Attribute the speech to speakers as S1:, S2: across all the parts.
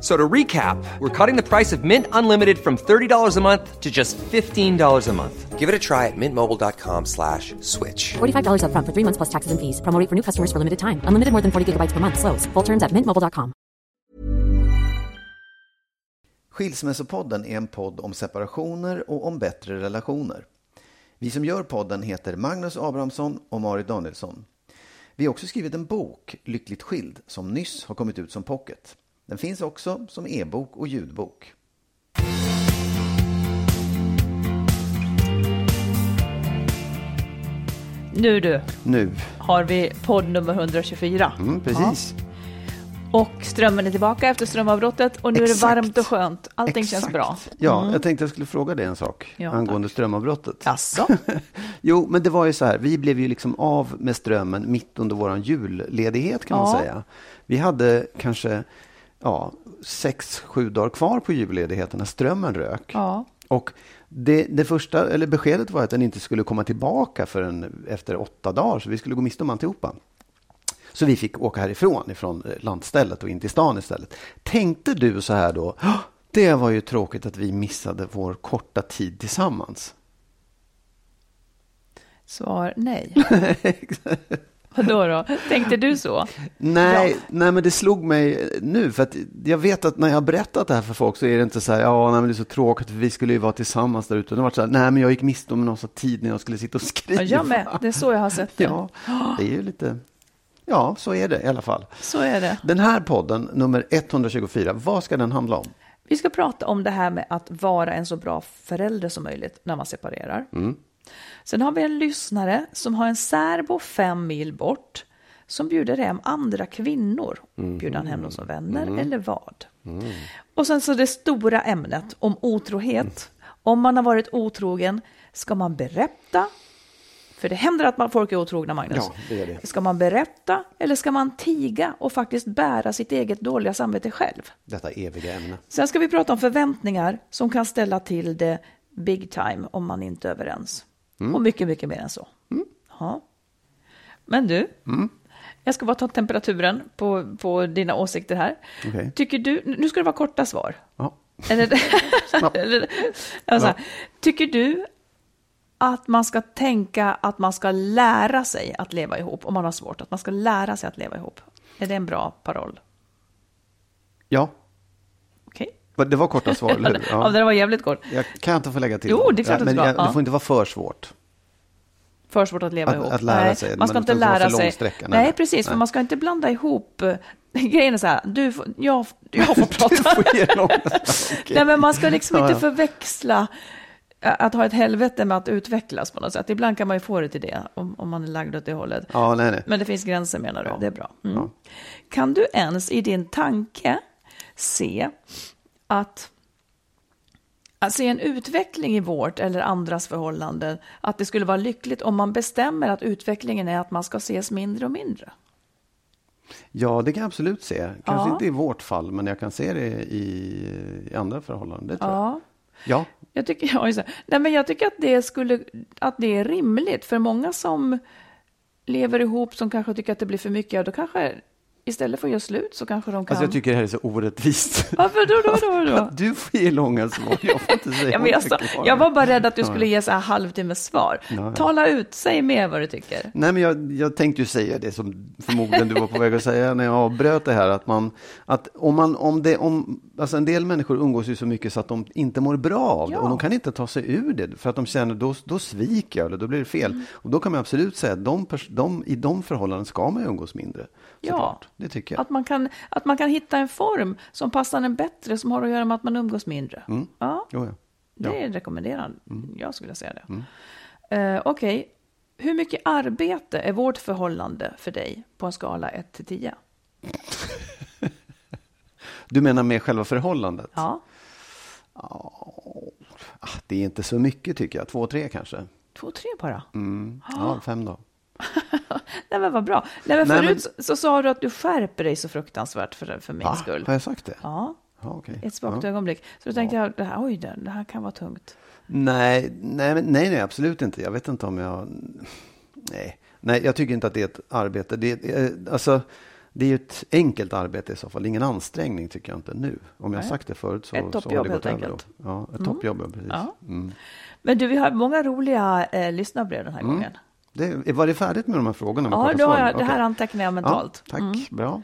S1: So to recap, we're cutting the price of Mint Unlimited from $30 a month to just $15 a month. Give it a try at mintmobile.com slash switch.
S2: $45 upfront for three months plus taxes and fees. Promo rate for new customers for limited time. Unlimited more than 40 gigabytes per month. Slows. Full terms at mintmobile.com.
S3: Skilsmässopodden är en podd om separationer och om bättre relationer. Vi som gör podden heter Magnus Abrahamsson och Marit Danielsson. Vi har också skrivit en bok, Lyckligt skild, som nyss har kommit ut som pocket. Den finns också som e-bok och ljudbok.
S4: Nu du,
S3: Nu.
S4: har vi podd nummer 124.
S3: Mm, precis.
S4: Och strömmen är tillbaka efter strömavbrottet och nu är det
S3: Exakt.
S4: varmt och skönt. Allting känns
S3: Exakt.
S4: bra.
S3: Ja, jag tänkte jag skulle fråga dig en sak
S4: Ja,
S3: angående strömavbrottet.
S4: Jaså?
S3: Jo, men det var ju så här, vi blev ju liksom av med strömmen mitt under vår julledighet kan man
S4: Ja.
S3: säga. Vi hade kanske ja, sex, sju dagar kvar på julledigheten när strömmen rök.
S4: Ja.
S3: Och det, det första, eller beskedet var att den inte skulle komma tillbaka förrän efter åtta dagar, så vi skulle gå miste om alltihopa. Så vi fick åka härifrån, ifrån eh, landstället och in till stan istället. Tänkte du så här då, "Åh, det var ju tråkigt att vi missade vår korta tid tillsammans.
S4: Svar nej. Vadå då? Tänkte du så?
S3: Nej,
S4: Ja.
S3: nej, men det slog mig nu. För att jag vet att när jag har berättat det här för folk så är det inte så här, ja, nej, men det är så tråkigt för vi skulle ju vara tillsammans där ute. Det har varit så här, nej, men jag gick miste om en massa tid när jag skulle sitta och skriva.
S4: Ja, jag med. Det är så jag har sett det.
S3: Ja, det är ju lite, ja, så är det i alla fall.
S4: Så är det.
S3: Den här podden, nummer 124, vad ska den handla om?
S4: Vi ska prata om det här med att vara en så bra förälder som möjligt när man separerar. Sen har vi en lyssnare som har en särbo fem mil bort som bjuder hem andra kvinnor. Bjuder han hem dem som vänner eller vad? Och sen så det stora ämnet om otrohet. Om man har varit otrogen, ska man berätta? För det händer att man, folk är otrogna, Magnus.
S3: Ja, det är det.
S4: Ska man berätta eller ska man tiga och faktiskt bära sitt eget dåliga samvete själv?
S3: Detta eviga ämne.
S4: Sen ska vi prata om förväntningar som kan ställa till det big time om man inte är överens. Och mycket, mycket mer än så. Ja. Men du, jag ska bara ta temperaturen på, på dina åsikter här.
S3: Okej.
S4: Tycker du, nu ska det vara korta svar.
S3: Ja.
S4: Eller, eller, alltså,
S3: Ja.
S4: Tycker du att man ska tänka att man ska lära sig att leva ihop om man har svårt? Att man ska lära sig att leva ihop? Är det en bra paroll?
S3: ja? Det var korta svar, eller hur?
S4: Ja, det var jävligt kort.
S3: Jag kan inte få lägga till
S4: Jo, det är klart du
S3: Men jag, det
S4: Ja.
S3: får inte vara för svårt.
S4: För svårt att leva
S3: Att-
S4: ihop.
S3: att lära
S4: nej,
S3: sig,
S4: Man ska
S3: men
S4: inte lära
S3: för
S4: sig.
S3: sträcka,
S4: nej,
S3: nej.
S4: precis. För
S3: Nej.
S4: man ska inte blanda ihop. Grejen är så här, du, får- jag, jag får prata.
S3: Får Okej.
S4: Nej, men man ska liksom
S3: Ja,
S4: inte
S3: ja.
S4: förväxla att ha ett helvete med att utvecklas på något sätt. Ibland kan man ju få det till det, om, om man är lagd åt det hållet.
S3: Ja, nej, nej.
S4: Men det finns gränser menar du,
S3: Ja.
S4: det är bra. Mm.
S3: Ja.
S4: Kan du ens i din tanke se att att se en utveckling i vårt eller andras förhållanden, att det skulle vara lyckligt om man bestämmer att utvecklingen är att man ska ses mindre och mindre?
S3: Ja, det kan jag absolut se. Kanske
S4: Ja.
S3: inte i vårt fall, men jag kan se det i, i andra förhållanden. Tror
S4: Ja.
S3: jag. Ja,
S4: Jag tycker, ja. Nej, men jag tycker att det, skulle, att det är rimligt. För många som lever ihop som kanske tycker att det blir för mycket, ja, då kanske istället för att göra slut så kanske de kan...
S3: Alltså jag tycker det här är så orättvist.
S4: Varför då? då, då, då?
S3: Du får ge långa svar, jag får inte säga
S4: Ja, men jag, sa,
S3: mycket.
S4: jag var bara rädd att du skulle ge så här halvtimmes svar.
S3: ja.
S4: Tala ut, säg mer vad du tycker.
S3: Nej, men jag, jag tänkte ju säga det som förmodligen du var på väg att säga när jag avbröt det här. Att, man, att om man, om det, om, alltså en del människor umgås ju så mycket så att de inte mår bra av det.
S4: Ja.
S3: Och de kan inte ta sig ur det för att de känner då, då sviker jag eller då blir det fel.
S4: Mm.
S3: Och då kan man absolut säga att de, de, i de förhållanden ska man ju umgås mindre.
S4: Ja.
S3: Det tycker jag.
S4: Att man, kan, att man kan hitta en form som passar en bättre, som har att göra med att man umgås mindre. Ja,
S3: Jo, ja.
S4: det är rekommenderande. Jag skulle säga det. Eh, Okej, hur mycket arbete är vårt förhållande för dig på en skala 1 till 10?
S3: Du menar med själva förhållandet?
S4: Ja,
S3: Ah, det är inte så mycket tycker jag. Två, tre kanske.
S4: 2 3 bara.
S3: Mm. Ja, fem då.
S4: Nej men vad bra. Nej, men
S3: Nej,
S4: förut så, så sa du att du skärper dig så fruktansvärt för, för min
S3: Va?
S4: skull.
S3: Har jag sagt det?
S4: Ja,
S3: Ja, okej.
S4: ett svagt
S3: ja.
S4: ögonblick. Så då tänkte jag, det här, oj, det, här kan vara tungt.
S3: Nej, nej, men- nej, nej, absolut inte. Jag vet inte om jag... Nej, nej jag tycker inte att det är ett arbete. Det är, eh, alltså, det är ju ett enkelt arbete i så fall. Ingen ansträngning tycker jag inte nu. Om jag
S4: Nej.
S3: sagt det förut så,
S4: Ett
S3: så
S4: toppjobb
S3: har det gått
S4: helt
S3: över. Då. Ja, ett toppjobb, ja, precis.
S4: Ja.
S3: Mm.
S4: Men du, vi har många roliga eh, lyssnarbrev den här gången.
S3: Det, var det färdigt med de här frågorna?
S4: Ja, då har jag, det här antecknar jag mentalt.
S3: Ja, tack, bra.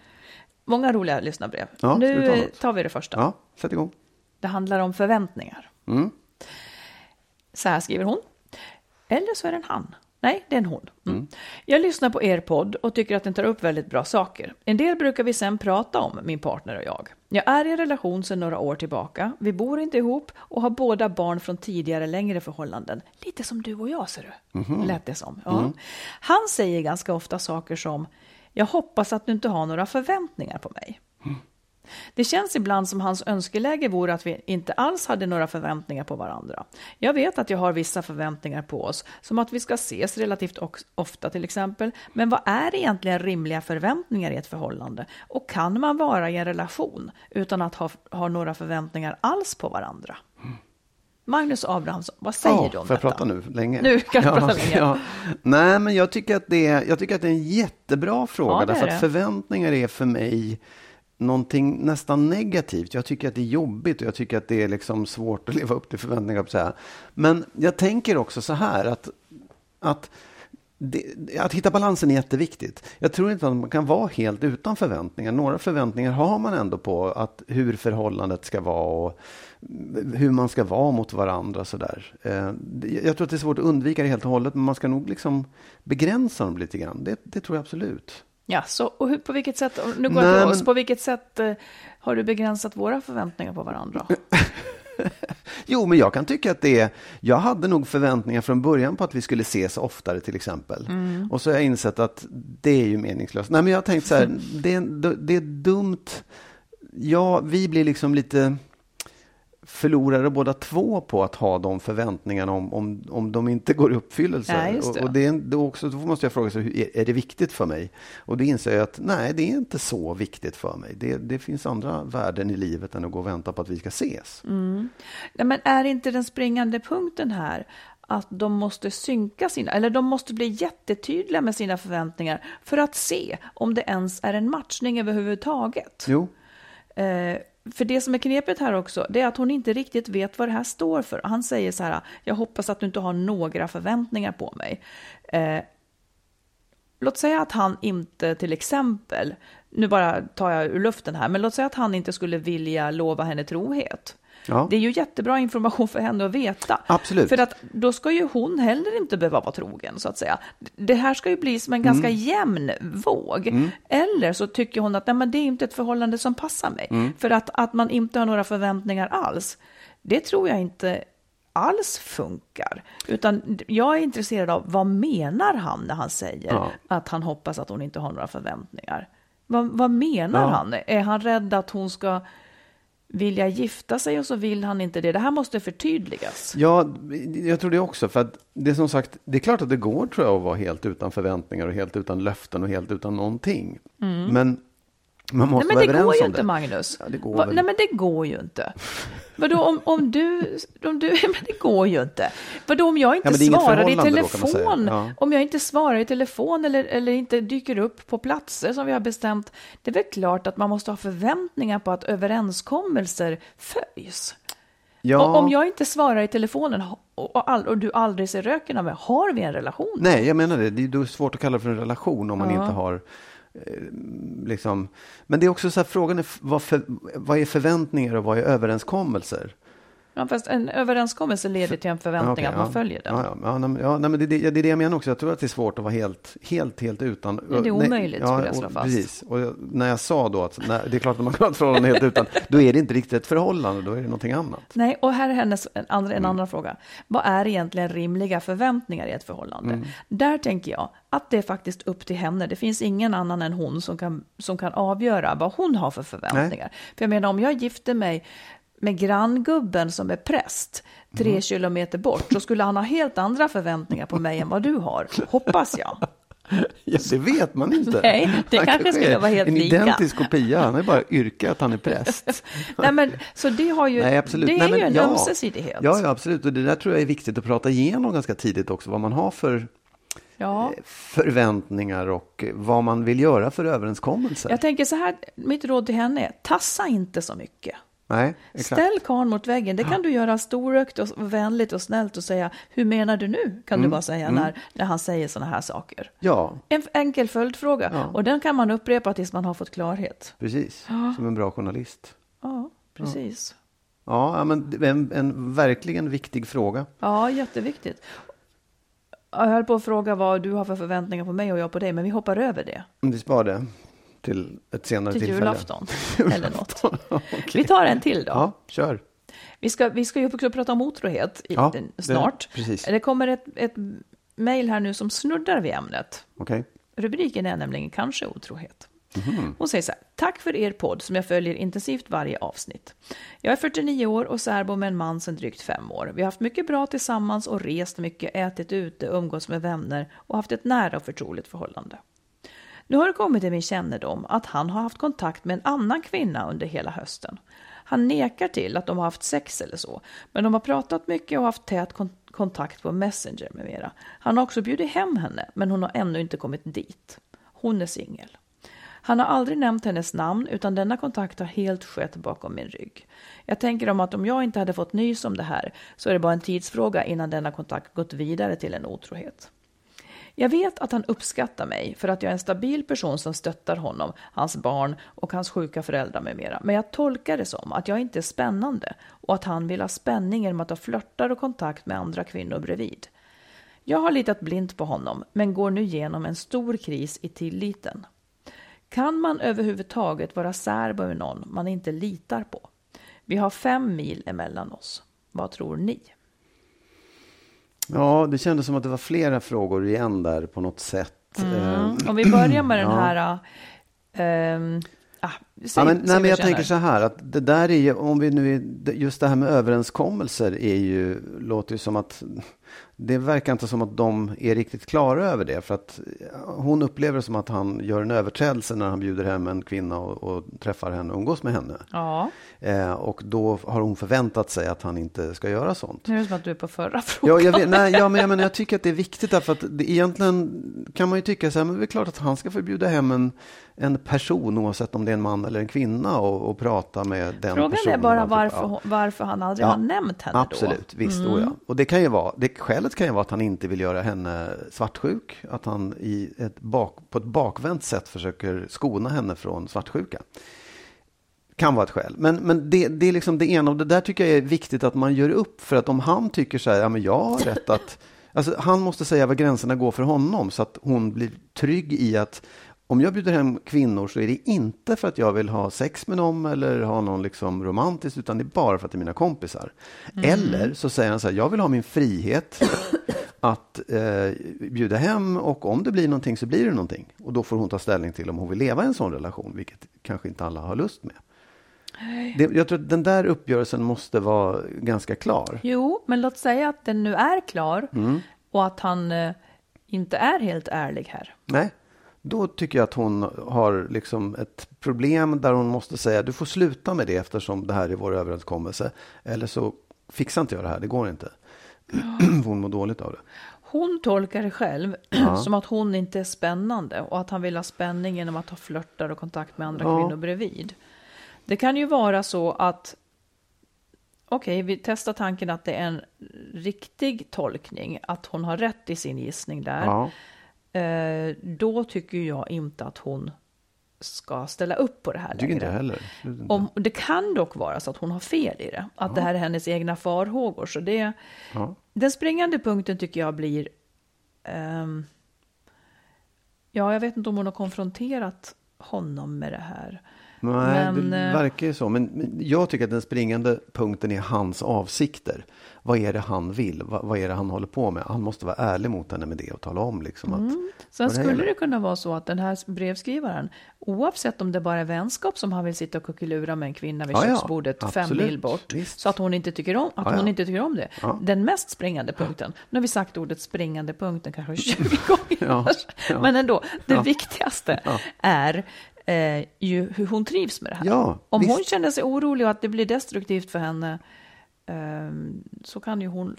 S4: Många roliga lyssnarbrev.
S3: Ja,
S4: nu tar vi det första.
S3: Ja, sätt igång.
S4: Det handlar om förväntningar.
S3: Mm.
S4: Så här skriver hon. Eller så är det en han. Nej, det är en hon. Mm. Jag lyssnar på er podd och tycker att den tar upp väldigt bra saker. En del brukar vi sen prata om, min partner och jag. Jag är i en relation sedan några år tillbaka. Vi bor inte ihop och har båda barn från tidigare längre förhållanden. Lite som du och jag, ser du. Lät det som. Ja. Han säger ganska ofta saker som Jag hoppas att du inte har några förväntningar på mig. Det känns ibland som hans önskeläge vore att vi inte alls hade några förväntningar på varandra. Jag vet att jag har vissa förväntningar på oss, som att vi ska ses relativt ofta till exempel. Men vad är egentligen rimliga förväntningar i ett förhållande? Och kan man vara i en relation utan att ha, ha några förväntningar alls på varandra? Magnus Abrahamsson, vad säger
S3: Ja,
S4: du om
S3: får jag
S4: detta?
S3: prata nu länge?
S4: Nu kan du prata länge.
S3: Nej, men jag tycker, att det är, jag tycker att det är en jättebra fråga.
S4: Ja,
S3: därför att förväntningar är för mig någonting nästan negativt. Jag tycker att det är jobbigt och jag tycker att det är liksom svårt att leva upp till förväntningar. på Så här. Men jag tänker också så här att, att det, att hitta balansen är jätteviktigt. Jag tror inte att man kan vara helt utan förväntningar. Några förväntningar har man ändå på att hur förhållandet ska vara och hur man ska vara mot varandra. Så där. Eh, jag tror att det är svårt att undvika det helt och hållet, men man ska nog liksom begränsa dem lite grann. Det, det tror jag absolut.
S4: Ja, så, och hur, på vilket sätt, nu går jag till oss,
S3: men-
S4: på vilket sätt eh, har du begränsat våra förväntningar på varandra?
S3: Jo, men jag kan tycka att det är... Jag hade nog förväntningar från början på att vi skulle ses oftare till exempel. Och så har jag insett att det är ju meningslöst. Nej, men jag har tänkt så här, det, det är dumt. Ja, vi blir liksom lite förlorare båda två på att ha de förväntningarna om, om, om de inte går i uppfyllelse.
S4: Det.
S3: Och, och det är, då, också, då måste jag fråga sig, är, är det viktigt för mig? Och det inser jag att nej, det är inte så viktigt för mig. Det, det finns andra värden i livet än att gå och vänta på att vi ska ses.
S4: Nej, men är inte den springande punkten här att de måste synka sina, eller de måste bli jättetydliga med sina förväntningar för att se om det ens är en matchning överhuvudtaget?
S3: Jo,
S4: Eh, för det som är knepigt här också, det är att hon inte riktigt vet vad det här står för. Han säger så här, jag hoppas att du inte har några förväntningar på mig. Eh, låt säga att han inte till exempel, nu bara tar jag ur luften här, men låt säga att han inte skulle vilja lova henne trohet.
S3: Ja.
S4: Det är ju jättebra information för henne att veta.
S3: Absolut.
S4: För att då ska ju hon heller inte behöva vara trogen, så att säga. Det här ska ju bli som en ganska
S3: Mm.
S4: jämn våg. Eller så tycker hon att nej, men det är inte ett förhållande som passar mig.
S3: Mm.
S4: För att, att man inte har några förväntningar alls, det tror jag inte alls funkar. Utan jag är intresserad av vad menar han när han säger
S3: Ja.
S4: att han hoppas att hon inte har några förväntningar. Vad, vad menar
S3: Ja.
S4: han? Är han rädd att hon ska vilja gifta sig och så vill han inte det? Det här måste förtydligas.
S3: Ja, jag tror det också. För att det är som sagt, det är klart att det går tror jag att vara helt utan förväntningar och helt utan löften och helt utan någonting. Men Man måste
S4: Nej, men
S3: vara
S4: det går ju inte,
S3: det.
S4: Magnus.
S3: Ja, det går
S4: Va-. Nej, men det går ju inte. Vadå, om, om du... Om du men det går ju inte. Vadå, om jag inte
S3: Ja,
S4: svarar i
S3: förhållande då,
S4: telefon?
S3: Ja.
S4: Om jag inte svarar i telefon eller, eller inte dyker upp på platser som vi har bestämt, det är väl klart att man måste ha förväntningar på att överenskommelser följs.
S3: Ja.
S4: Och om jag inte svarar i telefonen och, all, och du aldrig ser röken av mig, har vi en relation?
S3: Nej, jag menar det. Det är svårt att kalla det för en relation om man inte har Eh, liksom. Men det är också så här, frågan är vad, för, vad är förväntningar och vad är överenskommelser?
S4: Ja, fast en överenskommelse leder till en förväntning
S3: okej,
S4: att man
S3: ja.
S4: följer den.
S3: Ja, ja, ja, nej, ja, nej, men det, det, det är det jag menar också. Jag tror att det är svårt att vara helt, helt, helt utan.
S4: Ja, det är
S3: Nej,
S4: omöjligt, skulle jag slå fast.
S3: Precis. Och jag, när jag sa då att nej, det är klart att man kan ha ett förhållande helt utan, då är det inte riktigt ett förhållande, då är det någonting annat.
S4: Nej, och här är hennes en andra,
S3: Mm.
S4: en andra fråga. Vad är egentligen rimliga förväntningar i ett förhållande?
S3: Mm.
S4: Där tänker jag att det är faktiskt upp till henne. Det finns ingen annan än hon som kan, som kan avgöra vad hon har för förväntningar. För jag menar, om jag gifter mig med granngubben som är präst tre
S3: Mm.
S4: kilometer bort så skulle han ha helt andra förväntningar på mig än vad du har, hoppas jag.
S3: Ja, det vet man inte.
S4: Nej, det
S3: Han
S4: kanske skulle
S3: är
S4: vara helt
S3: en
S4: lika.
S3: identisk kopia. Han ju bara yrkat att han är präst.
S4: Nej, men, så det, har ju,
S3: Nej, absolut.
S4: det är
S3: Nej, men
S4: ju en
S3: ja.
S4: ömsesidighet.
S3: Ja, ja, absolut. Och det där tror jag är viktigt att prata igenom ganska tidigt också. Vad man har för
S4: Ja.
S3: förväntningar och vad man vill göra för överenskommelser.
S4: Jag tänker så här, mitt råd till henne är, tassa inte så mycket.
S3: Nej, exakt.
S4: Ställ karln mot väggen. Det kan du göra storögt och vänligt och snällt och säga, hur menar du nu? Kan
S3: Mm.
S4: du bara säga när, när han säger sådana här saker.
S3: Ja,
S4: En enkel följdfråga.
S3: Ja.
S4: Och den kan man upprepa tills man har fått klarhet.
S3: precis. Som en bra journalist.
S4: Ja, precis.
S3: Ja, ja, men en, en verkligen viktig fråga.
S4: Ja, jätteviktigt. Jag höll på att fråga vad du har för förväntningar på mig och jag på dig, men vi hoppar över det.
S3: Vi sparar det till ett senare
S4: Till
S3: tillfälle.
S4: julafton. Eller något. Vi tar en till då.
S3: Ja, kör.
S4: Vi ska, vi ska ju också prata om otrohet i,
S3: Ja,
S4: den-
S3: det-
S4: snart.
S3: precis.
S4: Det kommer ett, ett mejl här nu som snuddar vid ämnet.
S3: Okej.
S4: Rubriken är nämligen kanske otrohet.
S3: Mhm.
S4: Hon säger så här, tack för er podd som jag följer intensivt varje avsnitt. Jag är 49 år och särbo med en man sedan drygt fem år. Vi har haft mycket bra tillsammans och rest mycket, ätit ute, umgås med vänner och haft ett nära och förtroligt förhållande. Nu har det kommit till min kännedom att han har haft kontakt med en annan kvinna under hela hösten. Han nekar till att de har haft sex eller så, men de har pratat mycket och haft tät kontakt på Messenger med mera. Han har också bjudit hem henne, men hon har ännu inte kommit dit. Hon är singel. Han har aldrig nämnt hennes namn, utan denna kontakt har helt skett bakom min rygg. Jag tänker om att om jag inte hade fått nys om det här så är det bara en tidsfråga innan denna kontakt gått vidare till en otrohet. Jag vet att han uppskattar mig för att jag är en stabil person som stöttar honom, hans barn och hans sjuka föräldrar med mera. Men jag tolkar det som att jag inte är spännande och att han vill ha spänning genom att ha flörtar och kontakt med andra kvinnor bredvid. Jag har litat blint på honom, men går nu igenom en stor kris i tilliten. Kan man överhuvudtaget vara särbo med någon man inte litar på? Vi har fem mil emellan oss. Vad tror ni?
S3: Ja, det kändes som att det var flera frågor igen där på något sätt. Eh,
S4: Om vi börjar med den här... ehm, ah,
S3: Ja,
S4: säg-
S3: men,
S4: säg
S3: nej, men jag tänker så här att det där är ju, om vi nu, är- just det här med överenskommelser är ju, låter ju som att det verkar inte som att de är riktigt klara över det. För att hon upplever det som att han gör en överträdelse när han bjuder hem en kvinna och, och träffar henne och umgås med henne.
S4: Ja,
S3: Eh, och då har hon förväntat sig att han inte ska göra sånt.
S4: nu är det som att du är på förra frågan.
S3: Ja, jag, vet, nej, ja, men jag, menar, jag tycker att det är viktigt därför att det, egentligen kan man ju tycka så här, men det är klart att han ska förbjuda hem en, en person oavsett om det är en man eller en kvinna och, och prata med den
S4: Frågan
S3: personen.
S4: är bara
S3: och-
S4: varför,
S3: ja.
S4: varför han aldrig
S3: Ja,
S4: har nämnt henne
S3: Absolut,
S4: då.
S3: visst. Oh ja. Och det kan ju vara, det, skälet kan ju vara att han inte vill göra henne svartsjuk. Att han i ett bak, på ett bakvänt sätt försöker skona henne från svartsjuka. Kan vara ett skäl. Men, men det, det är liksom det ena och det där tycker jag är viktigt att man gör upp. För att om han tycker så här, ja men jag har rätt att... Alltså han måste säga var gränserna går för honom så att hon blir trygg i att om jag bjuder hem kvinnor så är det inte för att jag vill ha sex med dem eller ha någon liksom romantiskt utan det är bara för att det är mina kompisar. Eller så säger han så här, jag vill ha min frihet att eh, bjuda hem och om det blir någonting så blir det någonting. Och då får hon ta ställning till om hon vill leva i en sån relation, vilket kanske inte alla har lust med. Det, jag tror att den där uppgörelsen måste vara ganska klar.
S4: Jo, men låt säga att den nu är klar
S3: Mm.
S4: och att han eh, inte är helt ärlig här.
S3: Nej, Då tycker jag att hon har liksom ett problem där hon måste säga du får sluta med det eftersom det här är vår överenskommelse. Eller så fixar inte jag det här, det går inte. hon mår dåligt av det.
S4: Hon tolkar det själv som att hon inte är spännande och att han vill ha spänning genom att ha flörtar och kontakt med andra
S3: Ja.
S4: kvinnor bredvid. Det kan ju vara så att Okej, vi testar tanken att det är en riktig tolkning, att hon har rätt i sin gissning där.
S3: Ja.
S4: Eh, då tycker jag inte att hon ska ställa upp på det här
S3: Tycker inte
S4: längre.
S3: heller. Inte.
S4: Om, det kan dock vara så att hon har fel i det, att det här är hennes egna farhågor. Så det,
S3: Ja.
S4: Den springande punkten tycker jag blir... ehm, ja, jag vet inte om hon har konfronterat honom med det här.
S3: Nej,
S4: Men,
S3: det
S4: eh,
S3: verkar ju så. Men, men jag tycker att den springande punkten är hans avsikter. Vad är det han vill? Vad, vad är det han håller på med? Han måste vara ärlig mot henne med det och tala om liksom att...
S4: Sen
S3: det
S4: skulle
S3: gäller.
S4: det kunna vara så att den här brevskrivaren, oavsett om det bara är vänskap som han vill sitta och kuckelura med en kvinna vid
S3: Ja, ja,
S4: köksbordet fem
S3: absolut,
S4: mil bort,
S3: visst.
S4: så att hon inte tycker om, att
S3: Ja, ja.
S4: hon inte tycker om det.
S3: Ja.
S4: Den mest springande punkten, nu har vi sagt ordet springande punkten kanske 20 gånger,
S3: Ja, ja.
S4: men ändå, det
S3: Ja.
S4: viktigaste är eh, ju hur hon trivs med det här.
S3: Ja,
S4: Om
S3: visst.
S4: hon känner sig orolig och att det blir destruktivt för henne, så kan ju hon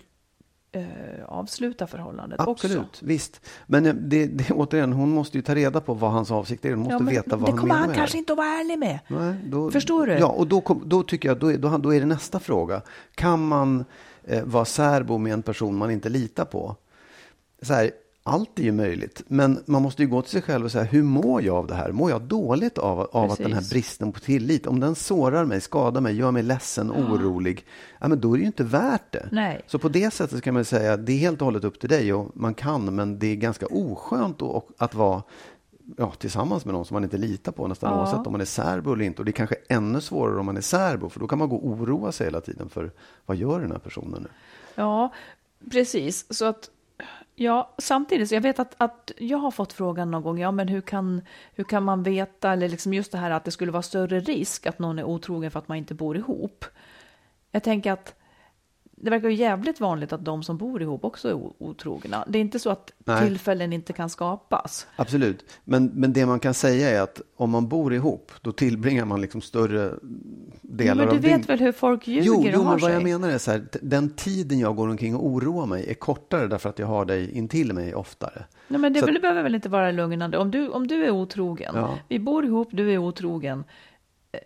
S4: eh, avsluta förhållandet
S3: Absolut,
S4: också.
S3: visst. Men eh, det, det, återigen, hon måste ju ta reda på vad hans avsikt är. Hon måste
S4: Ja,
S3: veta vad
S4: det
S3: han
S4: kommer
S3: menar
S4: han
S3: med
S4: kanske
S3: det.
S4: inte att vara ärlig med.
S3: Nej, då,
S4: Förstår du?
S3: Ja, och då, då tycker jag, då, är- då, då är det nästa fråga. Kan man eh, vara särbo med en person man inte litar på? Så här, allt är ju möjligt, men man måste ju gå till sig själv och säga, hur mår jag av det här? Mår jag dåligt av, av att den här bristen på tillit, om den sårar mig, skadar mig, gör mig ledsen, orolig, ja, men då är det ju inte värt det.
S4: Nej.
S3: Så på det sättet kan man säga, det är helt och hållet upp till dig och man kan, men det är ganska oskönt att, att vara ja, tillsammans med någon som man inte litar på, nästan
S4: Ja.
S3: oavsett om man är särbo eller inte. Och det är kanske ännu svårare om man är särbo, för då kan man gå och oroa sig hela tiden för vad gör den här personen nu?
S4: Ja, precis. Så att, ja, samtidigt, så jag vet att, att jag har fått frågan någon gång, ja men hur kan, hur kan man veta, eller liksom just det här att det skulle vara större risk att någon är otrogen för att man inte bor ihop. Jag tänker att det verkar ju jävligt vanligt att de som bor ihop också är otrogna. Det är inte så att
S3: Nej.
S4: tillfällen inte kan skapas.
S3: Absolut, men, men det man kan säga är att om man bor ihop, då tillbringar man liksom större delar
S4: Ja, men du
S3: av
S4: vet
S3: dygn-
S4: väl hur folk ljuger
S3: Jo,
S4: och
S3: jo
S4: har
S3: men vad jag menar är så här, den tiden jag går omkring och oroar mig är kortare därför att jag har dig intill mig oftare.
S4: Nej, men det,
S3: Så-
S4: väl- det behöver väl inte vara lugnande. Om du, om du är otrogen,
S3: Ja.
S4: vi bor ihop, du är otrogen,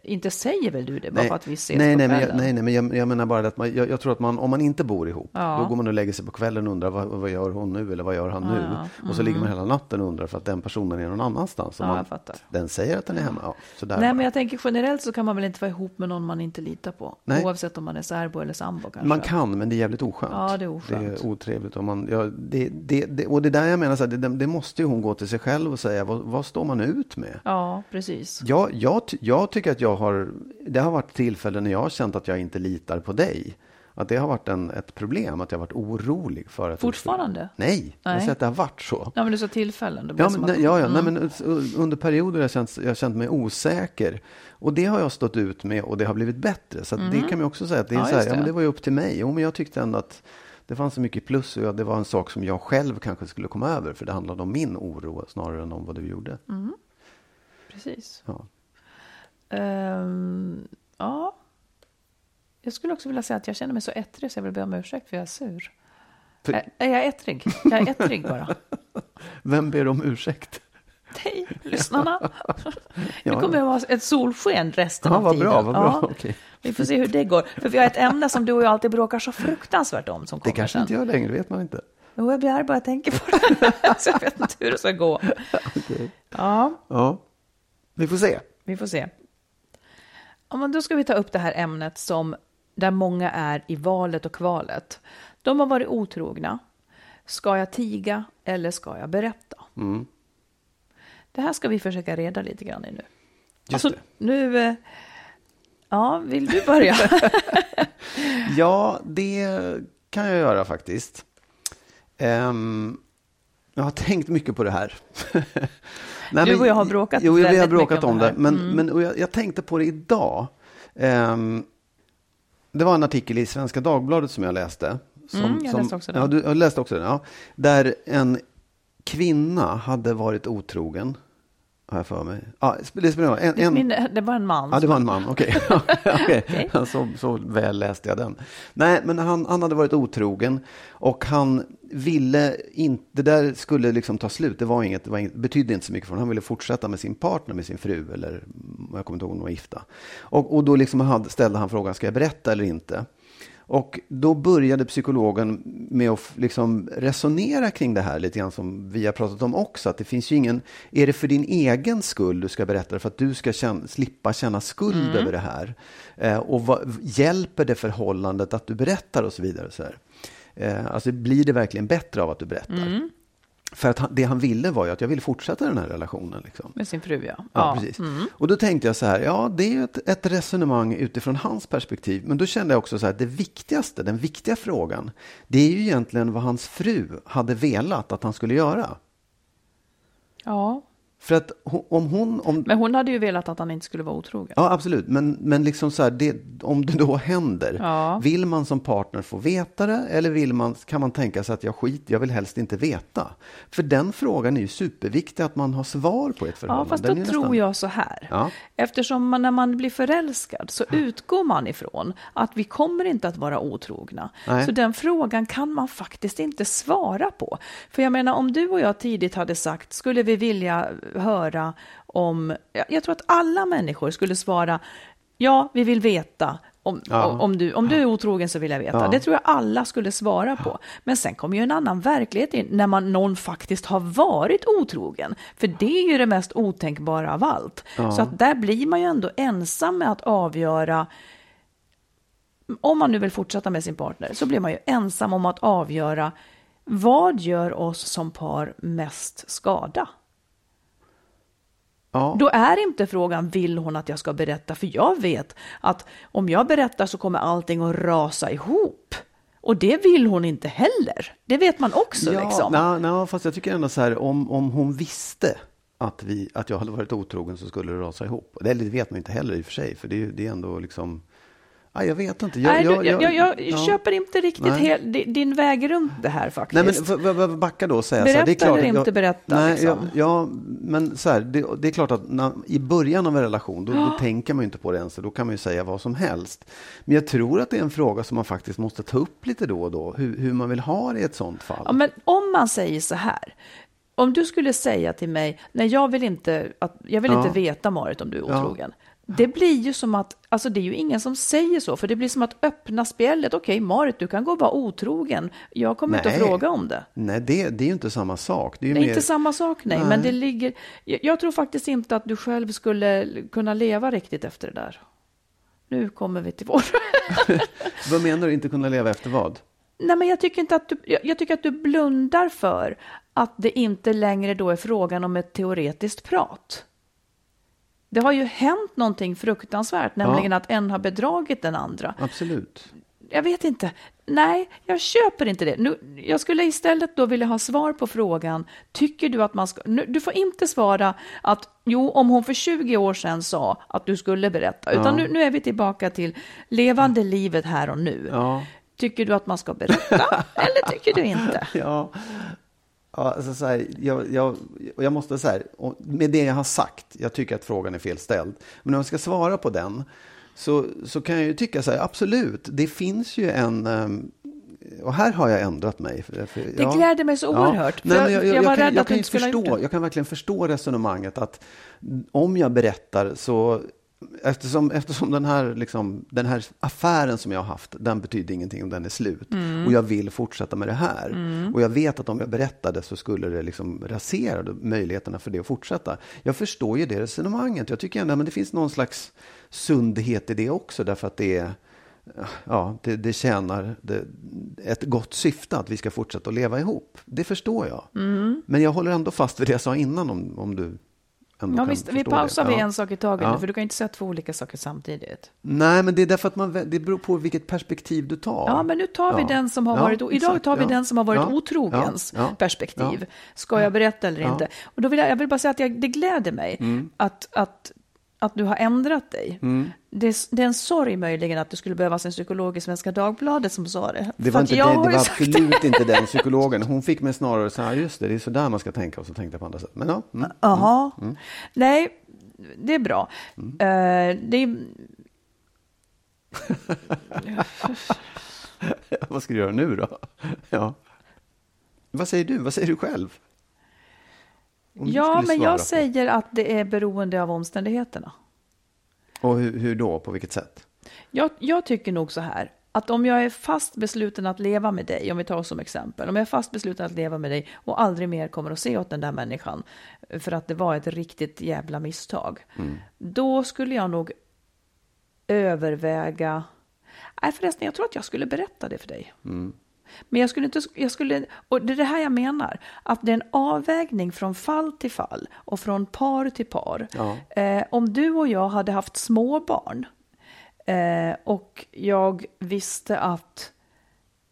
S4: inte säger väl du det bara för att vi ses
S3: nej,
S4: på
S3: nej, men
S4: kvällen?
S3: jag, nej, nej, men jag, jag menar bara att man, jag, jag tror att man, om man inte bor ihop,
S4: Ja.
S3: då går man och lägger sig på kvällen och undrar vad, vad gör hon nu eller vad gör han nu? Och så ligger man hela natten och undrar för att den personen är någon annanstans. Och
S4: Mm. Ja,
S3: man. Den säger att den är hemma. Ja,
S4: Nej,
S3: bara.
S4: men jag tänker generellt så kan man väl inte vara ihop med någon man inte litar på.
S3: Nej.
S4: Oavsett om man är särbo eller sambo kanske.
S3: Man kan, men det är jävligt oskönt.
S4: Ja, det är oskönt.
S3: Det är otrevligt. Och, man, ja, det, det, det, och det där jag menar, så här, det, det måste ju hon gå till sig själv och säga, vad, vad står man ut med?
S4: Ja, precis.
S3: Jag, jag, jag tycker att jag har, det har varit tillfällen när jag har känt att jag inte litar på dig. Att det har varit en, ett problem, att jag har varit orolig för att...
S4: Fortfarande?
S3: skulle- Nej, jag
S4: Nej.
S3: säger att det har varit så.
S4: Ja, men du sa tillfällen. Det
S3: Ja, men,
S4: att,
S3: nej, ja, ja.
S4: Mm.
S3: Nej, men under perioder har jag känt, jag har känt mig osäker. Och det har jag stått ut med och det har blivit bättre. Så att det kan man också säga att det är
S4: Mm. Ja,
S3: så här,
S4: just
S3: ja, men
S4: det.
S3: det var ju upp till mig. Jo, men jag tyckte ändå att det fanns så mycket plus och det var en sak som jag själv kanske skulle komma över. För det handlade om min oro snarare än om vad du gjorde.
S4: Mm. Precis.
S3: Ja.
S4: Ehm, ja. Jag skulle också vilja säga att jag känner mig så ettrig så jag vill be om ursäkt för jag är sur.
S3: För-
S4: Är, är jag ettrig? Jag är ettrig bara.
S3: Vem ber om ursäkt?
S4: Hej, lyssnarna.
S3: Ja,
S4: det kommer att vara ett solsken resten
S3: Ja,
S4: av tiden.
S3: bra, vad bra.
S4: Ja.
S3: Okej.
S4: Vi får se hur det går. För vi har ett ämne som du och jag alltid bråkar så fruktansvärt om som
S3: Det
S4: kommer
S3: kanske
S4: sen.
S3: inte gör längre, vet man inte.
S4: Jo, jag blir arg bara jag tänker på det. så jag vet inte hur det ska gå. Ja,
S3: Ja, vi får se.
S4: vi får se. Ja, men då ska vi ta upp det här ämnet som där många är i valet och kvalet. De har varit otrogna. Ska jag tiga eller ska jag berätta?
S3: Mm.
S4: Det här ska vi försöka reda lite grann i nu.
S3: Just
S4: Alltså, nu... eh, Ja, vill du börja?
S3: Ja, det kan jag göra faktiskt. Ehm, jag har tänkt mycket på det här. Nej,
S4: Du och jag har bråkat
S3: Jo, vi har bråkat
S4: om det
S3: det. Men,
S4: Mm.
S3: men jag, jag tänkte på det idag. Ehm, det var en artikel i Svenska Dagbladet som jag läste. Som,
S4: Mm, jag
S3: som,
S4: läste också den.
S3: Ja, du jag läste också den. Ja, där en kvinna hade varit otrogen har jag för mig. Ja, det spelar en, en,
S4: Min, det var en man.
S3: Ja, det var en man, okej. Okay. okay. så, så väl läste jag den. Nej, men han, han hade varit otrogen och han ville inte, det där skulle liksom ta slut. Det, var inget, det var inget, betydde inte så mycket för honom. Han ville fortsätta med sin partner, med sin fru, eller jag kommer inte ihåg om de var gifta. Och, och då liksom hade, ställde han frågan, ska jag berätta eller inte? Och då började psykologen med att liksom resonera kring det här lite grann som vi har pratat om också. Att det finns ju ingen, är det för din egen skull du ska berätta det? För att du ska känna, slippa känna skuld mm. över det här? Eh, och vad, hjälper det förhållandet att du berättar och så vidare? Så här. Eh, alltså blir det verkligen bättre av att du berättar? Mm. För att han, det han ville var ju att jag ville fortsätta den här relationen. Liksom.
S4: Med sin fru, ja.
S3: ja, ja. precis. Mm. Och då tänkte jag så här, ja, det är ett, ett resonemang utifrån hans perspektiv. Men då kände jag också så här, det viktigaste, den viktiga frågan, det är ju egentligen vad hans fru hade velat att han skulle göra.
S4: Ja.
S3: För att om hon... Om...
S4: Men hon hade ju velat att han inte skulle vara otrogen.
S3: Ja, absolut. Men, men liksom så här, det, om det då händer, ja. vill man som partner få veta det eller vill man, kan man tänka sig att jag skit, jag vill helst inte veta? För den frågan är ju superviktig att man har svar på ett förhållande.
S4: Ja, fast då nästan... tror jag så här. Ja. Eftersom man, när man blir förälskad så utgår man ifrån att vi kommer inte att vara otrogna. Nej. Så den frågan kan man faktiskt inte svara på. För jag menar, om du och jag tidigt hade sagt, skulle vi vilja höra om, jag tror att alla människor skulle svara, ja, vi vill veta. Om, ja. om, du, om du är otrogen så vill jag veta. Ja. Det tror jag alla skulle svara på. Men sen kommer ju en annan verklighet in när man, någon faktiskt har varit otrogen. För det är ju det mest otänkbara av allt. Ja. Så att där blir man ju ändå ensam med att avgöra om man nu vill fortsätta med sin partner så blir man ju ensam om att avgöra vad gör oss som par mest skada? Ja. Då är inte frågan vill hon att jag ska berätta, för jag vet att om jag berättar så kommer allting att rasa ihop. Och det vill hon inte heller. Det vet man också.
S3: Ja,
S4: liksom.
S3: na, na, fast jag tycker ändå så här, om, om hon visste att, vi, att jag hade varit otrogen så skulle det rasa ihop. Det vet man inte heller i och för sig, för det, det är ändå liksom Ja, jag vet inte. Jag,
S4: Nej, jag, jag, jag, jag ja. köper inte riktigt hel, din väg runt det här faktiskt.
S3: Nej, men backa då och säga
S4: berätta
S3: så här. Det är
S4: klart, eller inte berätta.
S3: Nej, liksom. ja, men så här, det, det, är klart att när, i början av en relation, då, då tänker man ju inte på det ens. Då kan man ju säga vad som helst. Men jag tror att det är en fråga som man faktiskt måste ta upp lite då och då. Hur, hur man vill ha det i ett sånt fall.
S4: Ja, men om man säger så här. Om du skulle säga till mig, nej jag vill inte, att, jag vill ja. inte veta Marit om du är otrogen. Ja. Det blir ju som att, alltså det är ju ingen som säger så, för det blir som att öppna spjället. Okej, okay, Marit, du kan gå och vara otrogen. Jag kommer nej. inte att fråga om det.
S3: Nej, det, det är ju inte samma sak. Det är,
S4: det
S3: är
S4: mer... inte samma sak, nej. nej. Men det ligger, jag, jag, tror faktiskt inte att du själv skulle kunna leva riktigt efter det där. Nu kommer vi till vår.
S3: vad menar du, inte kunna leva efter vad?
S4: Nej, men jag tycker inte att du, jag, jag tycker att du blundar för att det inte längre då är frågan om ett teoretiskt prat. Det har ju hänt någonting fruktansvärt, nämligen ja. att en har bedragit den andra.
S3: Absolut.
S4: Jag vet inte. Nej, jag köper inte det. Nu, jag skulle istället då vilja ha svar på frågan, tycker du att man ska... Nu, du får inte svara att jo, om hon för 20 år sedan sa att du skulle berätta, utan ja. nu, nu är vi tillbaka till levande livet här och nu. Ja. Tycker du att man ska berätta eller tycker du inte?
S3: Ja, Ja, alltså så här, jag, jag, jag måste säga, med det jag har sagt, jag tycker att frågan är felställd. Men om jag ska svara på den, så, så kan jag ju tycka så här, absolut, det finns ju en... Ehm, och här har jag ändrat mig. För,
S4: för, det ja, gläder mig så oerhört. Ja, nej, jag, jag,
S3: jag,
S4: var
S3: kan,
S4: rädd att du
S3: inte skulle förstå, ha gjort det. Jag kan verkligen förstå resonemanget att om jag berättar så Eftersom, eftersom den, här, liksom, den här affären som jag har haft, den betyder ingenting om den är slut. Mm. Och jag vill fortsätta med det här. Mm. Och jag vet att om jag berättade så skulle det liksom rasera möjligheterna för det att fortsätta. Jag förstår ju det resonemanget. Jag tycker ändå att det finns någon slags sundhet i det också. Därför att det är ja, det, det tjänar det, ett gott syfte att vi ska fortsätta att leva ihop. Det förstår jag. Mm. Men jag håller ändå fast vid det jag sa innan om, om du
S4: ja, visst, vi pausar vid ja. en sak i taget ja. nu, för du kan inte säga två olika saker samtidigt.
S3: Nej, men det är därför att man, det beror på vilket perspektiv du tar.
S4: Ja, men nu tar vi den som har varit, idag tar vi den som har varit otrogens perspektiv. Ska jag berätta eller inte? Och då vill jag, jag vill bara säga att jag, det gläder mig mm. att, att att du har ändrat dig.
S3: Mm.
S4: Det, det är en sorg möjligen att det skulle behövas en psykolog i Svenska Dagbladet som sa det.
S3: Det var, inte det, det var absolut inte den psykologen. Hon fick mig snarare så här, just det, det är så där man ska tänka. Och så tänkte jag på andra sätt. Men ja, mm.
S4: Jaha. Nej, det är bra. Eh, det är,
S3: vad ska du göra nu då? Ja. Vad säger du? Vad säger du själv? Om du
S4: ja,
S3: skulle
S4: men jag säger att det är beroende av omständigheterna.
S3: Och hur, hur då? På vilket sätt?
S4: Jag, jag tycker nog så här, att om jag är fast besluten att leva med dig, om vi tar oss som exempel, om jag är fast besluten att leva med dig och aldrig mer kommer att se åt den där människan för att det var ett riktigt jävla misstag, då skulle jag nog överväga, nej förresten, jag tror att jag skulle berätta det för dig. Men jag skulle inte, jag skulle, och det är det här jag menar, att det är en avvägning från fall till fall och från par till par.
S3: Ja.
S4: Eh, om du och jag hade haft småbarn eh, och jag visste att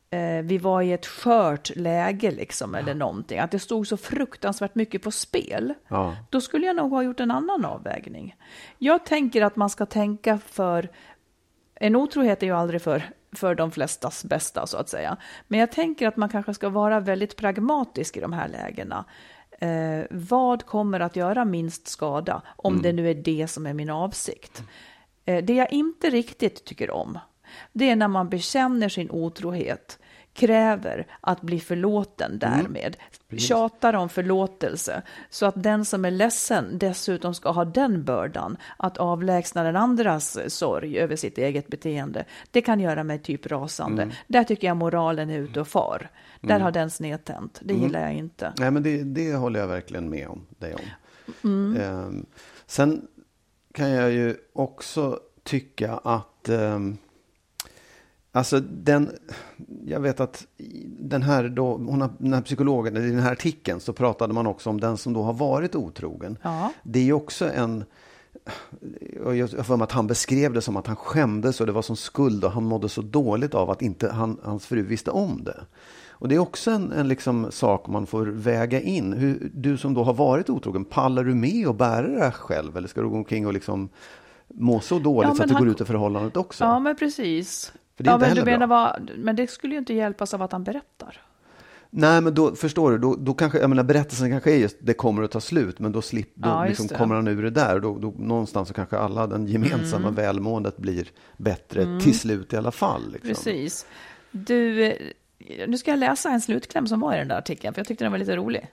S4: eh, vi var i ett skört läge liksom, eller någonting, att det stod så fruktansvärt mycket på spel,
S3: Ja.
S4: då skulle jag nog ha gjort en annan avvägning. Jag tänker att man ska tänka för, en otrohet är ju aldrig för, för de flestas bästa så att säga, men jag tänker att man kanske ska vara väldigt pragmatisk i de här lägena. Eh, vad kommer att göra minst skada, om det nu är det som är min avsikt? Eh, det jag inte riktigt tycker om, det är när man bekänner sin otrohet, kräver att bli förlåten därmed, tjatar om förlåtelse, så att den som är ledsen dessutom ska ha den bördan att avlägsna den andras sorg över sitt eget beteende. Det kan göra mig typ rasande. Där tycker jag moralen är ute och far. Där har den snedtänt. Det gillar jag inte.
S3: Nej, men det, det håller jag verkligen med om dig om. Ehm, sen kan jag ju också tycka att ehm, Alltså den, jag vet att den här, då, hon har, den här psykologen, i den här artikeln så pratade man också om den som då har varit otrogen.
S4: Ja.
S3: Det är ju också en, jag har för mig att han beskrev det som att han skämdes och det var som skuld och han mådde så dåligt av att inte han, hans fru visste om det. Och det är också en, en liksom sak man får väga in. Hur, du som då har varit otrogen, pallar du med och bära det här själv? Eller ska du gå omkring och liksom må så dåligt
S4: Ja,
S3: så att det går
S4: han-
S3: ut i förhållandet också?
S4: Ja, men precis.
S3: För det är
S4: ja,
S3: inte
S4: men, du menar
S3: bra.
S4: vad, men det skulle ju inte hjälpas av att han berättar.
S3: Nej, men då förstår du, då, då kanske, jag menar berättelsen kanske är just det kommer att ta slut, men då, slip, då
S4: Ja,
S3: liksom kommer han ur det där. Och då, då, någonstans så kanske alla, den gemensamma
S4: Mm.
S3: välmåendet blir bättre till slut i alla fall. Liksom.
S4: Precis. Du, nu ska jag läsa en slutkläm som var i den där artikeln, för jag tyckte den var lite rolig.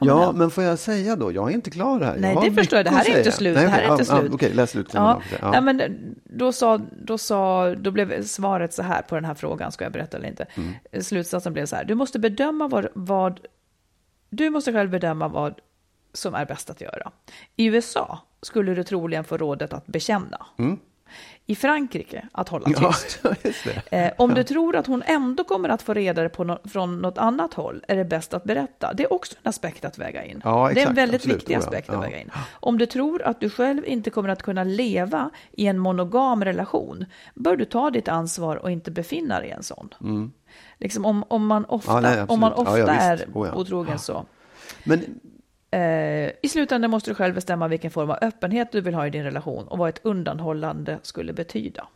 S3: Ja,
S4: den.
S3: men får jag säga då, jag är inte klar här.
S4: Nej, det förstår jag. Det här är inte slut.
S3: Nej,
S4: Det här är inte slut.
S3: Ja, Okej, läs slutklämmen
S4: Ja.
S3: Ja.
S4: Nej, men då, sa, då, sa, då blev svaret så här på den här frågan, ska jag berätta eller inte?
S3: Mm.
S4: Slutsatsen blev så här, du måste bedöma vad, vad, du måste själv bedöma vad som är bäst att göra. I USA skulle du troligen få rådet att bekänna. I Frankrike att hålla
S3: Mm. Ja,
S4: tyst.
S3: det.
S4: Eh, om du tror att hon ändå kommer att få reda det på nå- från något annat håll är det bäst att berätta. Det är också en aspekt att väga in.
S3: Ja,
S4: det är en
S3: exakt,
S4: väldigt
S3: absolut.
S4: viktig
S3: ja.
S4: aspekt
S3: Ja.
S4: att väga in. Om du tror att du själv inte kommer att kunna leva i en monogam relation bör du ta ditt ansvar och inte befinna dig i en sån. Liksom om, om man ofta,
S3: Mm. Ja, nej,
S4: om man ofta
S3: Ja, ja,
S4: är
S3: Oh, ja.
S4: otrogen så.
S3: Men
S4: Eh, I slutändan måste du själv bestämma vilken form av öppenhet du vill ha i din relation och vad ett undanhållande skulle betyda.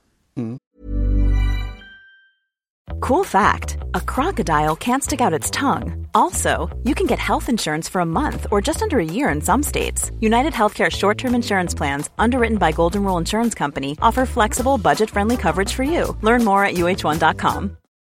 S5: Cool fact a crocodile can't stick out its tongue. Also, you can get health insurance for a month or just under a year in some states. United Healthcare short term insurance plans, underwritten by Golden Rule Insurance Company, offer flexible, budget friendly coverage for you. Learn more at uh1.com.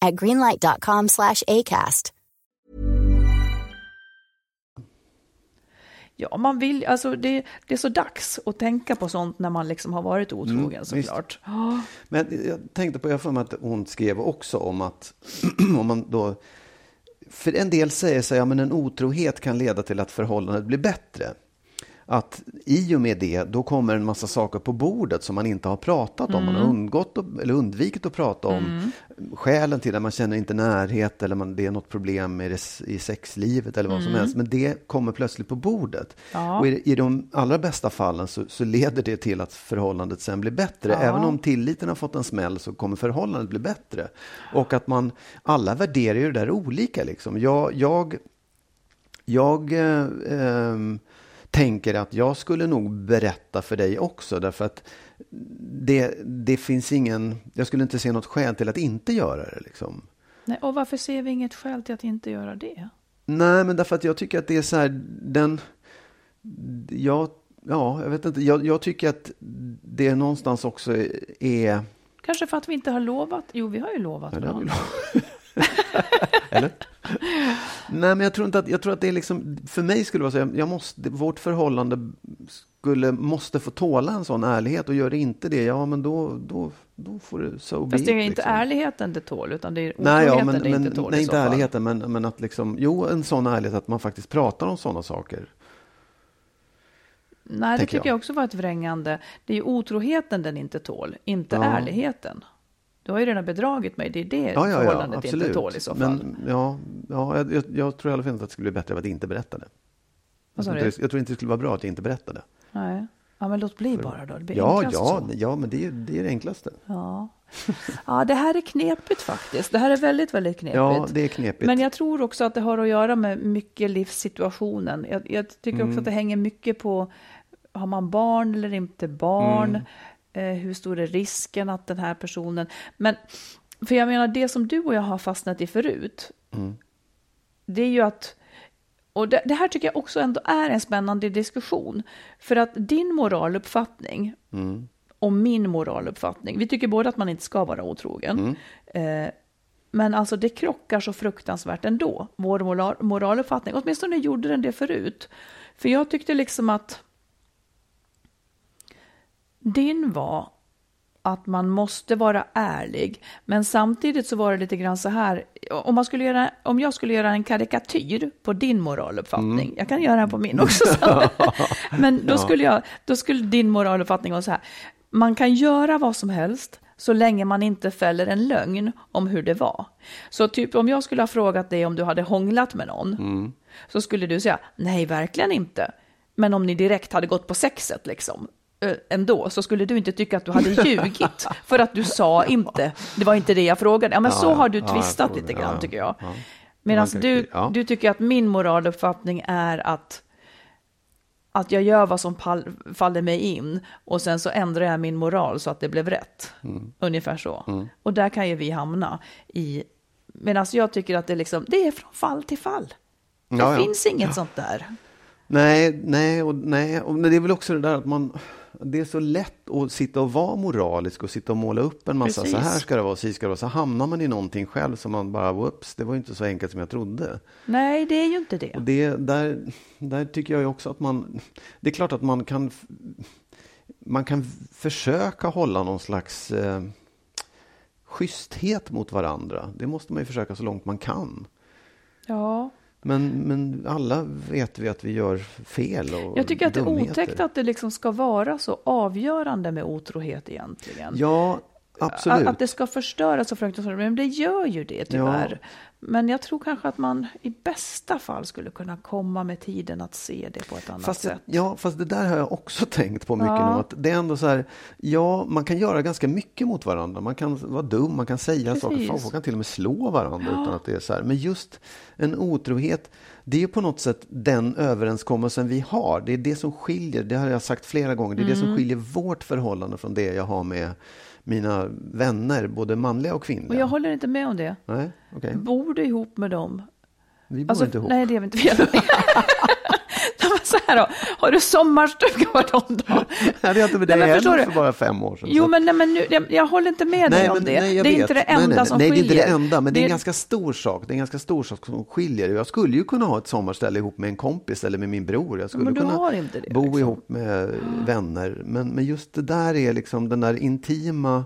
S6: at greenlight.com slash ACAST.
S4: Ja, man vill, alltså det, det är så dags att tänka på sånt när man liksom har varit otrogen
S3: Mm,
S4: såklart.
S3: Men jag tänkte på, jag för mig att hon skrev också om att om man då, för en del säger sig, ja men en otrohet kan leda till att förhållandet blir bättre. Att i och med det, då kommer en massa saker på bordet som man inte har pratat om. Man har undgått att- eller undvikit att prata om skälen till det. Man känner inte närhet eller man, det är något problem med det, i sexlivet eller vad som helst. Men det kommer plötsligt på bordet.
S4: Ja.
S3: Och i, i de allra bästa fallen så, så leder det till att förhållandet sen blir bättre. Även om tilliten har fått en smäll så kommer förhållandet bli bättre. Och att man, alla värderar ju det där olika. Liksom. Jag, jag, jag eh, ehm, tänker att jag skulle nog berätta för dig också därför att det, det finns ingen, jag skulle inte se något skäl till att inte göra det. Liksom.
S4: Nej, och varför ser vi inget skäl till att inte göra det?
S3: Nej, men därför att jag tycker att det är så här, den, jag, ja, jag vet inte, jag, jag tycker att det någonstans också är,
S4: Kanske för att vi inte har lovat? Jo, vi har ju lovat
S3: Ja, det har vi
S4: varandra.
S3: Eller? Nej, men jag tror inte att, jag tror att det är liksom, för mig skulle det vara så, jag, jag måste, vårt förhållande skulle, måste få tåla en sån ärlighet och gör det inte det, ja men då, då, då får det so be
S4: Fast det är inte
S3: liksom.
S4: ärligheten det tål, utan det är
S3: Nej, ja, men,
S4: det
S3: men,
S4: inte tål
S3: nej, inte ärligheten, men, men att liksom, jo, en sån ärlighet att man faktiskt pratar om sådana saker.
S4: Nej, det tycker jag.
S3: jag.
S4: också var ett vrängande. Det är ju otroheten den inte tål, inte
S3: Ja.
S4: ärligheten. Du har ju redan bedragit mig, det är det
S3: Ja, ja, ja,
S4: förhållandet
S3: absolut.
S4: inte tål i så fall.
S3: Men ja, ja jag, jag, tror i alla fall inte att det skulle bli bättre av att inte berätta det. Jag tror, inte, jag tror inte det skulle vara bra att jag inte berättade.
S4: Nej. Ja, men låt bli bara då. Det blir
S3: Ja,
S4: enklast
S3: ja,
S4: så.
S3: ja, men det är, det är det enklaste.
S4: Ja. ja, det här är knepigt faktiskt. Det här är väldigt, väldigt knepigt.
S3: Ja, det är knepigt.
S4: Men jag tror också att det har att göra med mycket livssituationen. Jag, jag tycker
S3: Mm.
S4: också att det hänger mycket på, har man barn eller inte barn?
S3: Mm.
S4: Eh, hur stor är risken att den här personen... Men, för jag menar, det som du och jag har fastnat i förut,
S3: Mm.
S4: det är ju att och det, det här tycker jag också ändå är en spännande diskussion. För att din moraluppfattning
S3: Mm.
S4: och min moraluppfattning, vi tycker båda att man inte ska vara otrogen.
S3: Mm.
S4: Eh, men alltså det krockar så fruktansvärt ändå, vår moral, moraluppfattning. Åtminstone gjorde den det förut. För jag tyckte liksom att din var att man måste vara ärlig, men samtidigt så var det lite grann så här, om, man skulle göra, om jag skulle göra en karikatyr på din moraluppfattning, jag kan göra den på min också, men då, skulle jag, då skulle din moraluppfattning vara så här, man kan göra vad som helst, så länge man inte fäller en lögn om hur det var. Så typ om jag skulle ha frågat dig om du hade hånglat med någon, så skulle du säga, nej verkligen inte. Men om ni direkt hade gått på sexet liksom, ändå, så skulle du inte tycka att du hade ljugit. för att du sa inte, det var inte det jag frågade. Ja, men så
S3: ja.
S4: har du
S3: Ja, tror
S4: lite grann
S3: Ja,
S4: tycker jag.
S3: ja.
S4: Medan du, du tycker att min moraluppfattning är att att jag gör vad som faller mig in och sen så ändrar jag min moral så att det blev rätt.
S3: Mm.
S4: Ungefär så. Och där kan ju vi hamna i, medan jag tycker att det, liksom, det är från fall till fall. Det finns inget sånt där.
S3: Nej, nej, och, nej. Och, men det är väl också det där att man... Det är så lätt att sitta och vara moralisk och sitta och måla upp en massa,
S4: Precis.
S3: så här ska det vara, så ska det vara. Så hamnar man i någonting själv som man bara, whoops, det var ju inte så enkelt som jag trodde.
S4: Nej, det är ju inte det.
S3: Och det, där, där tycker jag ju också att man... Det är klart att man kan... Man kan försöka hålla någon slags eh, schyssthet mot varandra. Det måste man ju försöka så långt man kan.
S4: Ja,
S3: Men, men alla vet vi att vi gör fel och
S4: jag tycker att det är
S3: dumheter.
S4: otäckt att det liksom ska vara så avgörande med otrohet egentligen.
S3: Ja, absolut.
S4: Att, att det ska förstöras så fruktansvärt, men det gör ju det tyvärr. Men jag tror kanske att man i bästa fall skulle kunna komma med tiden att se det på ett annat
S3: Fast, det,
S4: sätt.
S3: ja, fast det där har jag också tänkt på mycket
S4: Ja.
S3: nu. Att det är ändå så här, ja, man kan göra ganska mycket mot varandra. Man kan vara dum, man kan säga
S4: Precis.
S3: saker. Folk kan till och med slå varandra utan att det är så här. Men just en otrohet, det är på något sätt den överenskommelsen vi har. Det är det som skiljer, det har jag sagt flera gånger, det är det
S4: Mm.
S3: som skiljer vårt förhållande från det jag har med mina vänner, både manliga och kvinnliga.
S4: Och jag håller inte med om det.
S3: Nej, okej.
S4: Bor du ihop med dem?
S3: Vi bor
S4: Alltså,
S3: inte ihop.
S4: Nej, det är vi inte. Vi är- Nej, men så här då, har du sommarstuga varannan dag?
S3: Jag hade inte med det
S4: Nej, men förstår du?
S3: för bara fem år sedan.
S4: Jo, men, nej, men nu, jag, jag håller inte med dig om det.
S3: jag
S4: det är
S3: vet.
S4: inte det
S3: Nej,
S4: enda
S3: nej, nej.
S4: som
S3: nej,
S4: skiljer.
S3: det är inte det enda, men det är en
S4: Det-
S3: ganska stor sak. Det är en ganska stor sak som skiljer. Jag skulle ju kunna ha ett sommarställe ihop med en kompis eller med min bror. Jag skulle
S4: men du
S3: kunna
S4: har inte det,
S3: bo
S4: liksom.
S3: ihop med vänner. Men, men just det där är liksom den där intima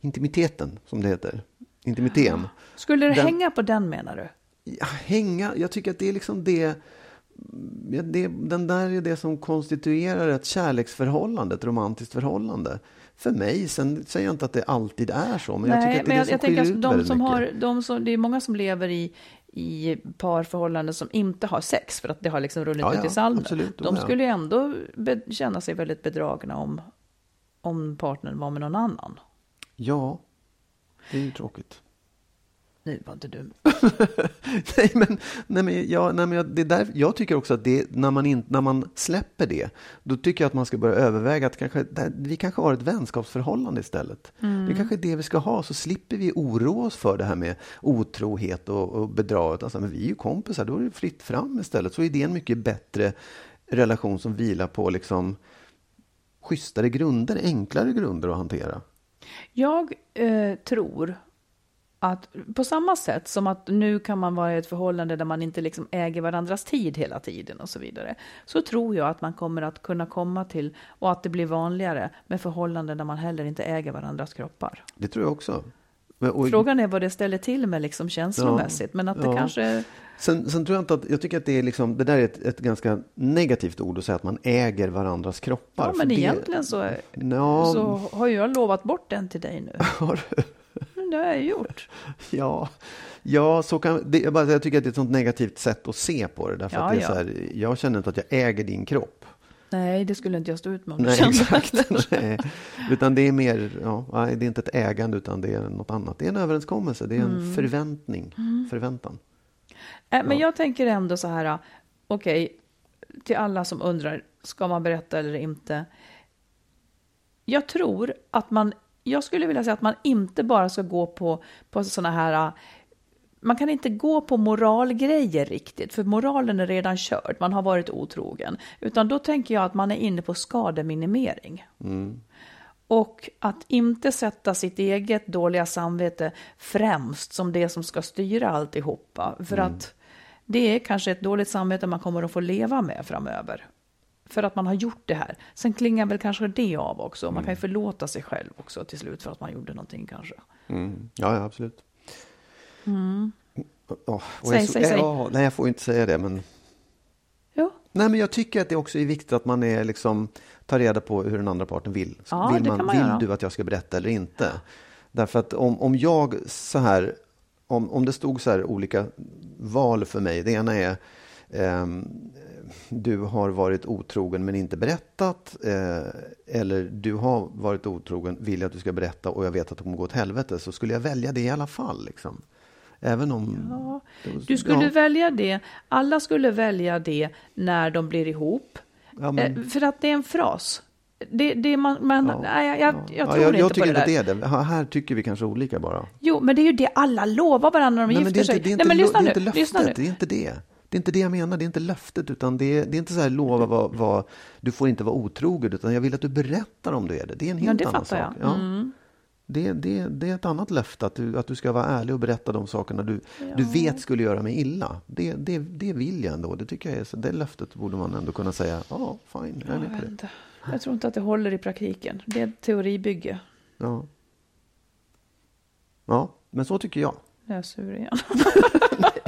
S3: intimiteten, som det heter. Intimiteten.
S4: Skulle det
S3: Den-
S4: hänga på den menar du?
S3: Ja, hänga, jag tycker att det är liksom det, det den där är det som konstituerar ett kärleksförhållande, ett romantiskt förhållande. För mig, sen säger jag inte att det alltid är så, men jag tycker att det är det som
S4: jag
S3: skiljer
S4: tänker
S3: ut
S4: de som har, de som, det är många som lever i, i parförhållanden som inte har sex för att det har liksom runnit
S3: Ja,
S4: ut i sanden.
S3: absolut,
S4: De
S3: ja.
S4: skulle ju ändå be, känna sig väldigt bedragna om, om partnern var med någon annan.
S3: Ja, det är ju tråkigt.
S4: Nu var inte du.
S3: nej, men, nej, men, ja, nej, men jag, det är där, jag tycker också att det, när, man in, när man släpper det, då tycker jag att man ska börja överväga att kanske, det- vi kanske har ett vänskapsförhållande istället. Det kanske är det vi ska ha, så slipper vi oroa oss för det här med otrohet och, och bedraget. Alltså, men vi är ju kompisar, då är det fritt fram istället. Så är det en mycket bättre relation som vilar på liksom schysstare grunder, enklare grunder att hantera.
S4: Jag eh, tror att på samma sätt som att nu kan man vara i ett förhållande där man inte liksom äger varandras tid hela tiden och så vidare. Så tror jag att man kommer att kunna komma till och att det blir vanligare med förhållanden där man heller inte äger varandras kroppar.
S3: Det tror jag också. Men- och-
S4: Frågan är vad det ställer till med liksom känslomässigt. Men att det
S3: ja.
S4: kanske...
S3: Sen, sen tror jag inte att, jag tycker att det är liksom, det där är ett, ett ganska negativt ord att säga att man äger varandras kroppar.
S4: Ja, men
S3: det,
S4: egentligen så, är-
S3: Ja,
S4: så har jag lovat bort den till dig nu.
S3: har du?
S4: Men det har jag gjort.
S3: ja, ja, så kan, det, jag, bara, jag tycker att det är ett sånt negativt sätt att se på det. Därför
S4: Ja,
S3: att det är
S4: ja.
S3: så här, jag känner inte att jag äger din kropp.
S4: Nej, det skulle inte jag stå ut med om du
S3: Nej,
S4: kände
S3: exakt. Nej. Utan det är mer, ja, det är inte ett ägande utan det är något annat. Det är en överenskommelse, det är en
S4: Mm.
S3: förväntning, förväntan.
S4: Äh, Men jag tänker ändå så här, okej, till alla som undrar, ska man berätta eller inte? Jag tror att man, jag skulle vilja säga att man inte bara ska gå på, på sådana här, man kan inte gå på moralgrejer riktigt, för moralen är redan körd, man har varit otrogen. Utan då tänker jag att man är inne på skademinimering. Och att inte sätta sitt eget dåliga samvete främst som det som ska styra alltihopa. För att det är kanske ett dåligt samvete man kommer att få leva med framöver. För att man har gjort det här. Sen klingar väl kanske det av också. Man kan ju förlåta sig själv också till slut för att man gjorde någonting kanske.
S3: Mm. Ja, ja, absolut. Ja, och
S4: Säg,
S3: jag, så-
S4: säg, säg.
S3: Ja, nej, jag får inte säga det, men
S4: Jo,
S3: Nej, men jag tycker att det också är viktigt att man är liksom, tar reda på hur den andra parten vill.
S4: Ja,
S3: vill,
S4: kan man
S3: vill du att jag ska berätta eller inte? Därför att om, om jag så här, om, om det stod så här olika val för mig. Det ena är ehm, du har varit otrogen men inte berättat. Eh, eller du har varit otrogen, vill jag att du ska berätta och jag vet att det kommer gå åt helvete. Så skulle jag välja det i alla fall. Liksom. Även om...
S4: Ja, du skulle
S3: Ja.
S4: välja det. Alla skulle välja det när de blir ihop.
S3: Ja, men-
S4: Eh, För att det är en fras. Det, det man, man,
S3: Ja,
S4: nej, jag, jag, jag
S3: Ja,
S4: tror
S3: jag,
S4: inte
S3: jag
S4: på
S3: tycker
S4: det
S3: inte
S4: där.
S3: att det är det. Här- tycker vi kanske olika bara.
S4: Jo, men det är ju det alla lovar varandra när de
S3: Nej,
S4: gifter
S3: det
S4: sig.
S3: det är inte,
S4: Nej, men lyssna
S3: det är
S4: nu.
S3: inte löftet,
S4: lyssna nu.
S3: det är inte det. Det är inte det jag menar, det är inte löftet, utan det är, det är inte så här lova vad, vad, du får inte vara otrogen, utan jag vill att du berättar om du är det. Det är en
S4: Ja,
S3: helt
S4: det
S3: annan sak.
S4: jag. Mm.
S3: Ja. Det, det, det är ett annat löfte, att du, att du ska vara ärlig och berätta de sakerna du, du vet skulle göra mig illa. Det, det, det vill jag ändå. Det tycker jag är, så det löftet borde man ändå kunna säga, ja, fine, jag är med på det.
S4: jag tror inte att det håller i praktiken. Det är ett teoribygge.
S3: Ja. ja, men så tycker jag.
S4: Jag är sur igen.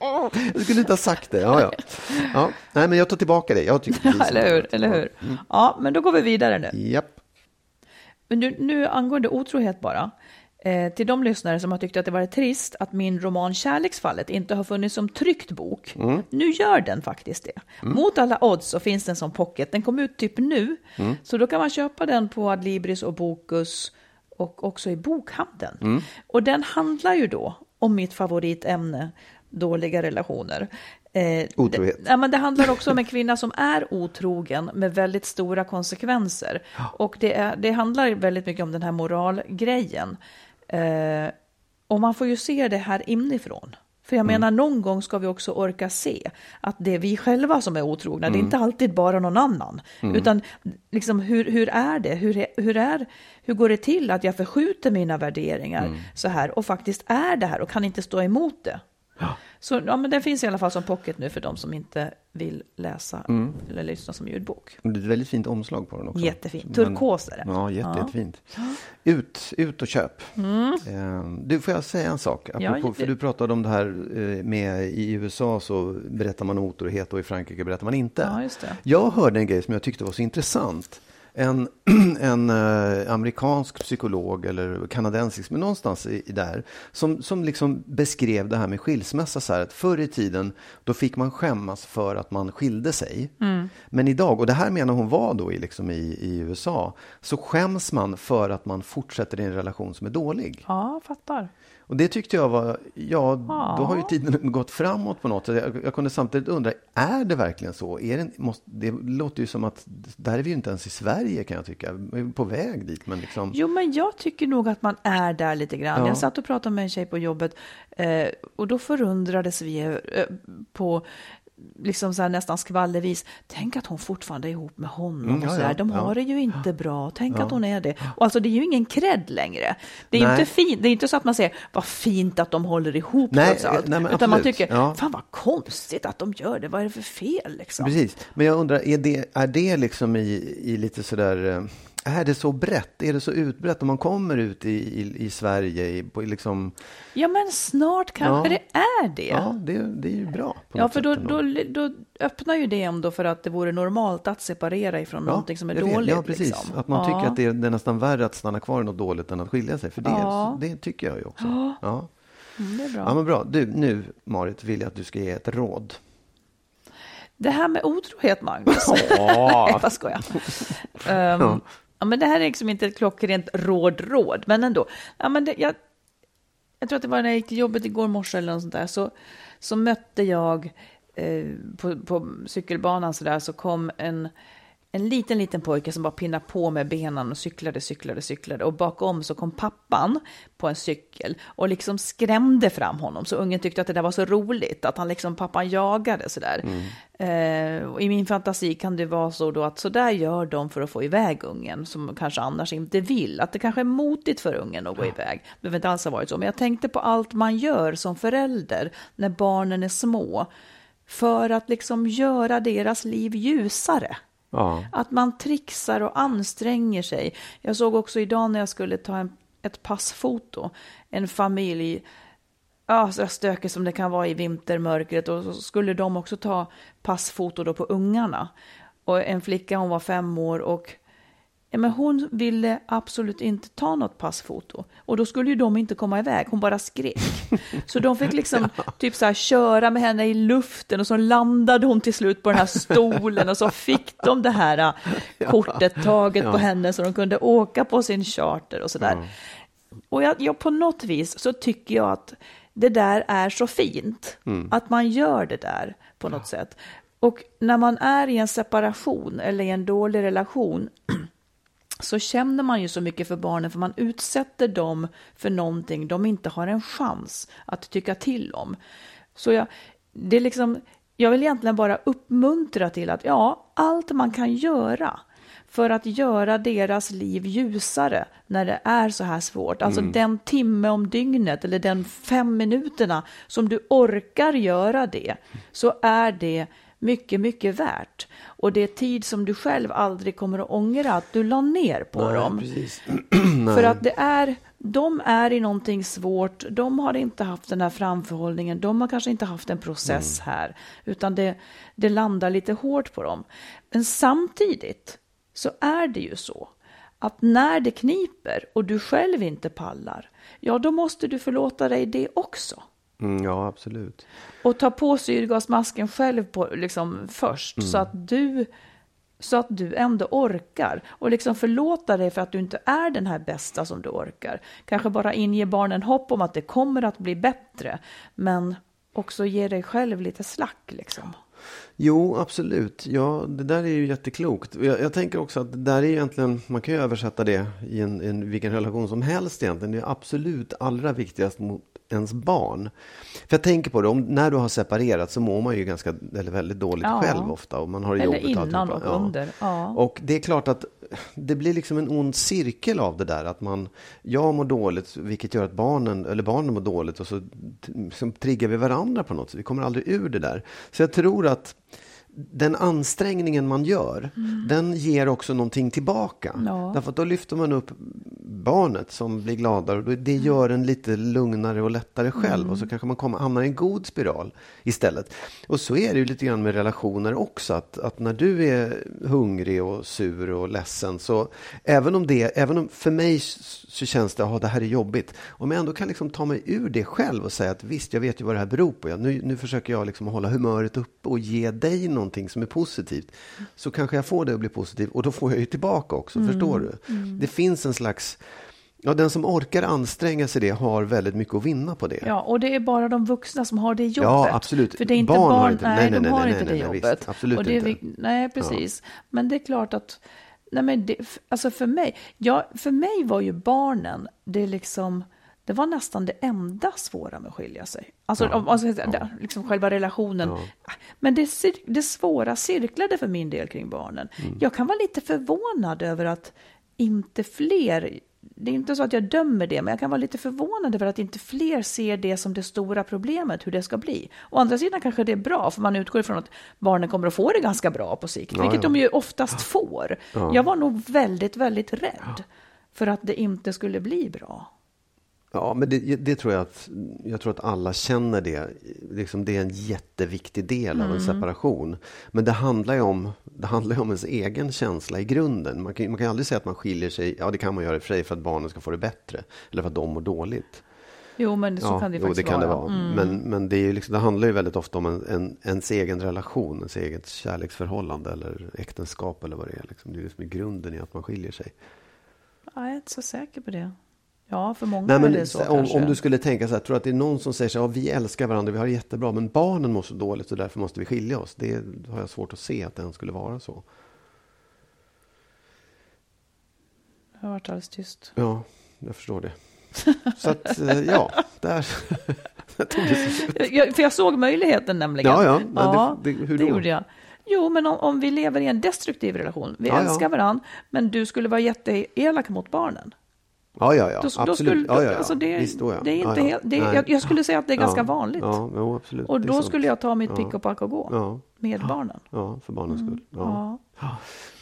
S3: Jag skulle inte ha sagt det. Ja, ja. Ja, nej, men jag tar tillbaka det. Jag tycker precis
S4: eller hur? Eller hur? Ja, men då går vi vidare nu.
S3: Japp.
S4: Men nu, nu angående otrohet bara. Eh, till de lyssnare som har tyckt att det varit trist att min roman Kärleksfallet inte har funnits som tryckt bok. Nu gör den faktiskt det. Mot alla odds så finns den som pocket. Den kom ut typ nu. Så då kan man köpa den på Adlibris och Bokus och också i bokhandeln. Och den handlar ju då om mitt favoritämne, dåliga relationer. Eh,
S3: Otrohet.
S4: Det, ja, men det handlar också om en kvinna som är otrogen med väldigt stora konsekvenser. Och det, är, det handlar väldigt mycket om den här moralgrejen. Eh, och man får ju se det här inifrån. För jag menar, någon gång ska vi också orka se att det är vi själva som är otrogna. Det är inte alltid bara någon annan. Utan liksom, hur, hur är det? Hur, hur, är, hur går det till att jag förskjuter mina värderingar så här och faktiskt är det här och kan inte stå emot det? Så ja, men den finns i alla fall som pocket nu för de som inte vill läsa eller lyssna som ljudbok.
S3: Det är ett väldigt fint omslag på den också.
S4: Jättefint. Turkos är det.
S3: Ja, jätte,
S4: Ja. Mm.
S3: jättefint. Ut, ut och köp. Eh, Du, får jag säga en sak? Apropå,
S4: Ja,
S3: för du pratade om det här eh, med i USA så berättar man otrohet och i Frankrike berättar man inte.
S4: Ja, just det.
S3: Jag hörde en grej som jag tyckte var så intressant. En, en eh, amerikansk psykolog eller kanadensisk, men någonstans i, i där, som, som liksom beskrev det här med skilsmässa så här att förr i tiden då fick man skämmas för att man skilde sig. Men idag, och det här menar hon var då i, liksom i, i USA, så skäms man för att man fortsätter i en relation som är dålig.
S4: Ja, fattar.
S3: Och det tyckte jag var, ja, då har ju tiden gått framåt på något sätt. Jag, jag kunde samtidigt undra, är det verkligen så? Är det, måste, det låter ju som att, där är vi ju inte ens i Sverige kan jag tycka. Vi är på väg dit, men liksom.
S4: Jo, men jag tycker nog att man är där lite grann.
S3: Ja.
S4: Jag satt och pratade med en tjej på jobbet eh, och då förundrades vi eh, på liksom så här nästan skvallervis. Tänk att hon fortfarande är ihop med honom.
S3: Mm,
S4: och
S3: ja,
S4: så här.
S3: ja,
S4: De
S3: ja.
S4: har det ju inte bra. Tänk att hon är det. Och alltså det är ju ingen cred längre. Det är
S3: Nej.
S4: inte fint. Det är inte så att man säger vad fint att de håller ihop
S3: Nej,
S4: trots allt.
S3: nej, men
S4: Utan man tycker,
S3: Ja.
S4: fan vad konstigt att de gör det. Vad är det för fel liksom?
S3: Precis, men jag undrar, är det, är det liksom i, i lite sådär, eh, är det så brett? Är det så utbrett om man kommer ut i, i, i Sverige? I, på, liksom,
S4: Ja, men snart kanske
S3: Ja.
S4: det är det.
S3: ja, det, det är ju bra. På
S4: Ja, för då, då, då öppnar ju det ändå för att det vore normalt att separera ifrån någonting som är dåligt.
S3: Ja, precis.
S4: Liksom.
S3: Att man
S4: ja.
S3: tycker att det är, det är nästan värre att stanna kvar i något dåligt än att skilja sig. För det,
S4: Ja.
S3: det tycker jag ju också. Ja.
S4: Mm, det är bra.
S3: Ja, men bra. Du, nu Marit vill jag att du ska ge ett råd.
S4: Det här med otrohet, Magnus. Nej, vad skojar. Um, ja, men det här är liksom inte ett klockrent råd, råd, men ändå. Ja, men det, jag, jag tror att det var när jag gick till jobbet igår morse eller något sånt där, så, så mötte jag eh, på, på cykelbanan så där, så kom en, en liten, liten pojke som bara pinnade på med benen och cyklade, cyklade, cyklade. Och bakom så kom pappan på en cykel och liksom skrämde fram honom. Så ungen tyckte att det där var så roligt, att han liksom, pappan jagade sådär. Eh, och I min fantasi kan det vara så då att så där gör de för att få iväg ungen, som kanske annars inte vill. Att det kanske är motigt för ungen att gå iväg. Det behöver inte alls ha varit så. Men jag tänkte på allt man gör som förälder när barnen är små. För att liksom göra deras liv ljusare.
S3: Ja.
S4: Att man trixar och anstränger sig. Jag såg också idag när jag skulle ta en, ett passfoto, en familj, ja, så stökigt som det kan vara i vintermörkret, och så skulle de också ta passfoto då på ungarna. Och en flicka, hon var fem år och men hon ville absolut inte ta något passfoto. Och då skulle ju de inte komma iväg, hon bara skrek. Så de fick liksom typ så här köra med henne i luften och så landade hon till slut på den här stolen och så fick de det här äh, kortet taget på henne så de kunde åka på sin charter och sådär. Och jag, jag, på något vis så tycker jag att det där är så fint. Att man gör det där på något sätt. Och när man är i en separation eller i en dålig relation så känner man ju så mycket för barnen för man utsätter dem för någonting de inte har en chans att tycka till om. Så jag, det är liksom, jag vill egentligen bara uppmuntra till att ja, allt man kan göra för att göra deras liv ljusare när det är så här svårt. Alltså den timme om dygnet eller den fem minuterna som du orkar göra det, så är det mycket, mycket värt. Och det är tid som du själv aldrig kommer att ångra att du la ner på
S3: Nej,
S4: dem. För att det är, de är i någonting svårt, de har inte haft den här framförhållningen, de har kanske inte haft en process här, utan det, det landar lite hårt på dem. Men samtidigt så är det ju så att när det kniper och du själv inte pallar, ja då måste du förlåta dig det också.
S3: Mm, ja, absolut.
S4: Och ta på syrgasmasken själv på, liksom, först så att du så att du ändå orkar och liksom förlåta dig för att du inte är den här bästa som du orkar. Kanske bara inge barnen hopp om att det kommer att bli bättre, men också ge dig själv lite slack liksom.
S3: Jo, absolut. Ja, det där är ju jätteklokt. Jag, jag tänker också att det där är egentligen, man kan ju översätta det i en, en, vilken relation som helst egentligen. Det är absolut allra viktigast mot ens barn. För jag tänker på det, om, när du har separerat så mår man ju ganska, eller väldigt dåligt
S4: Ja.
S3: själv ofta. Och man har det
S4: Eller
S3: jobbigt och
S4: innan
S3: alltihopa.
S4: och under, ja.
S3: Och det är klart att det blir liksom en ond cirkel av det där. Att man, jag mår dåligt, vilket gör att barnen, eller barnen mår dåligt och så liksom triggar vi varandra på något sätt. Vi kommer aldrig ur det där. Så jag tror att den ansträngningen man gör, den ger också någonting tillbaka.
S4: Mm. Ja.
S3: Därför att då lyfter man upp barnet som blir gladare. och Det gör en lite lugnare och lättare själv. Och så kanske man kommer, hamnar i en god spiral istället. Och så är det ju lite grann med relationer också. Att, att när du är hungrig och sur och ledsen så även om det, även om för mig så känns det, att det här är jobbigt. Om jag ändå kan liksom ta mig ur det själv och säga att visst, jag vet ju vad det här beror på. Ja, nu, nu försöker jag liksom hålla humöret uppe och ge dig någonting som är positivt. Så kanske jag får det att bli positivt och då får jag ju tillbaka också, förstår du? Det finns en slags, ja den som orkar anstränga sig det har väldigt mycket att vinna på det.
S4: Ja, och det är bara de vuxna som har det jobbet.
S3: Ja, absolut.
S4: För det är inte
S3: Barn
S4: barn,
S3: har inte-
S4: nej,
S3: nej, nej,
S4: de har
S3: nej,
S4: inte det
S3: nej, visst.
S4: jobbet.
S3: Absolut
S4: och det är,
S3: inte.
S4: Nej, precis. Men det är klart att, nej men det, alltså för mig, ja, för mig var ju barnen, det är liksom, det var nästan det enda svåra med att skilja sig. Alltså, om, om, ja. liksom själva relationen. Men det, det svåra cirklade för min del kring barnen.
S3: Mm.
S4: Jag kan vara lite förvånad över att inte fler det är inte så att jag dömer det, men jag kan vara lite förvånad över att inte fler ser det som det stora problemet, hur det ska bli. Å andra sidan kanske det är bra, för man utgår ifrån att barnen kommer att få det ganska bra på sikt,
S3: Ja,
S4: vilket
S3: ja.
S4: de ju oftast får. Jag var nog väldigt, väldigt rädd för att det inte skulle bli bra.
S3: Ja, men det, det tror jag att, jag tror att alla känner det. Liksom det är en jätteviktig del av en separation. Men det handlar ju om, det handlar ju om ens egen känsla i grunden. Man kan, man kan ju aldrig säga att man skiljer sig, ja det kan man göra i och för sig för att barnen ska få det bättre. Eller för att de mår dåligt.
S4: Jo, men så
S3: ja,
S4: kan det
S3: jo,
S4: faktiskt
S3: det kan
S4: vara. Mm.
S3: det vara. Men, men det, är ju liksom, det handlar ju väldigt ofta om en, en, ens egen relation, ens eget kärleksförhållande eller äktenskap eller vad det är. Liksom. Det är ju liksom i grunden i att man skiljer sig.
S4: Ja, jag är inte så säker på det. Ja, för många
S3: Nej,
S4: är
S3: men
S4: det så
S3: om,
S4: kanske.
S3: om du skulle tänka så här, tror du att det är någon som säger så här, ja, vi älskar varandra, vi har det jättebra, men barnen mår så dåligt och därför måste vi skilja oss. Det har jag svårt att se att den skulle vara så.
S4: Jag har varit alldeles tyst.
S3: Ja, jag förstår det. Så att, eh, ja, där, tog det sig.
S4: Jag, för jag såg möjligheten nämligen.
S3: Ja, ja,
S4: ja
S3: det- det- hur
S4: det
S3: då?
S4: gjorde jag. Jo, men om, om vi lever i en destruktiv relation, vi
S3: Ja, ja.
S4: älskar varandra, men du skulle vara jätteelak mot barnen.
S3: Ja, ja, ja,
S4: Då,
S3: absolut.
S4: då skulle,
S3: ja, ja, ja.
S4: Alltså det,
S3: Visst, då, ja.
S4: det är inte helt, det, jag, jag skulle säga att det är ganska vanligt.
S3: Ja, jo, absolut.
S4: och då skulle jag ta mitt
S3: Ja.
S4: pick och pack och gå med barnen.
S3: ja för barnens skull. Ja.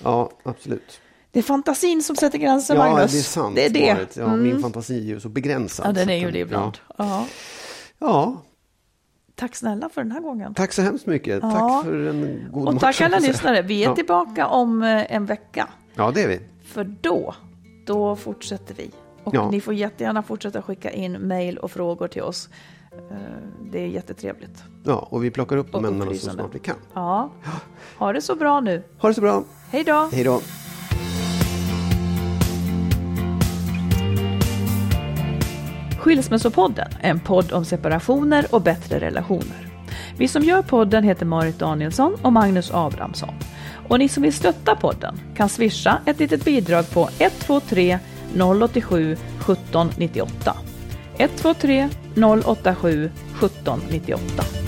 S4: Ja.
S3: absolut.
S4: Det är fantasin som sätter gränsen,
S3: Ja,
S4: Magnus.
S3: det är sant.
S4: Det är det.
S3: Ja,
S4: Mm.
S3: Min fantasi är ju så begränsad.
S4: Ja, den är ju det ibland. Ja.
S3: Ja. ja,
S4: Tack snälla för den här gången.
S3: tack så hemskt mycket.
S4: Ja.
S3: Tack för en god
S4: Och tack alla
S3: match.
S4: lyssnare. Vi är tillbaka om eh, en vecka.
S3: Ja, det är vi.
S4: För då, då fortsätter vi. Och
S3: Ja.
S4: ni får jättegärna fortsätta skicka in mejl och frågor till oss. Eh, Det är jättetrevligt.
S3: Ja, och vi plockar upp de ämnena så snart vi kan.
S4: Ja, ha det så bra nu.
S3: Ha det så bra.
S4: Hej då!
S3: Hej då.
S4: Skilsmässopodden är en podd om separationer och bättre relationer. Vi som gör podden heter Marit Danielsson och Magnus Abrahamsson. Och ni som vill stötta podden kan swisha ett litet bidrag på 123 087 1798. 123 087 1798.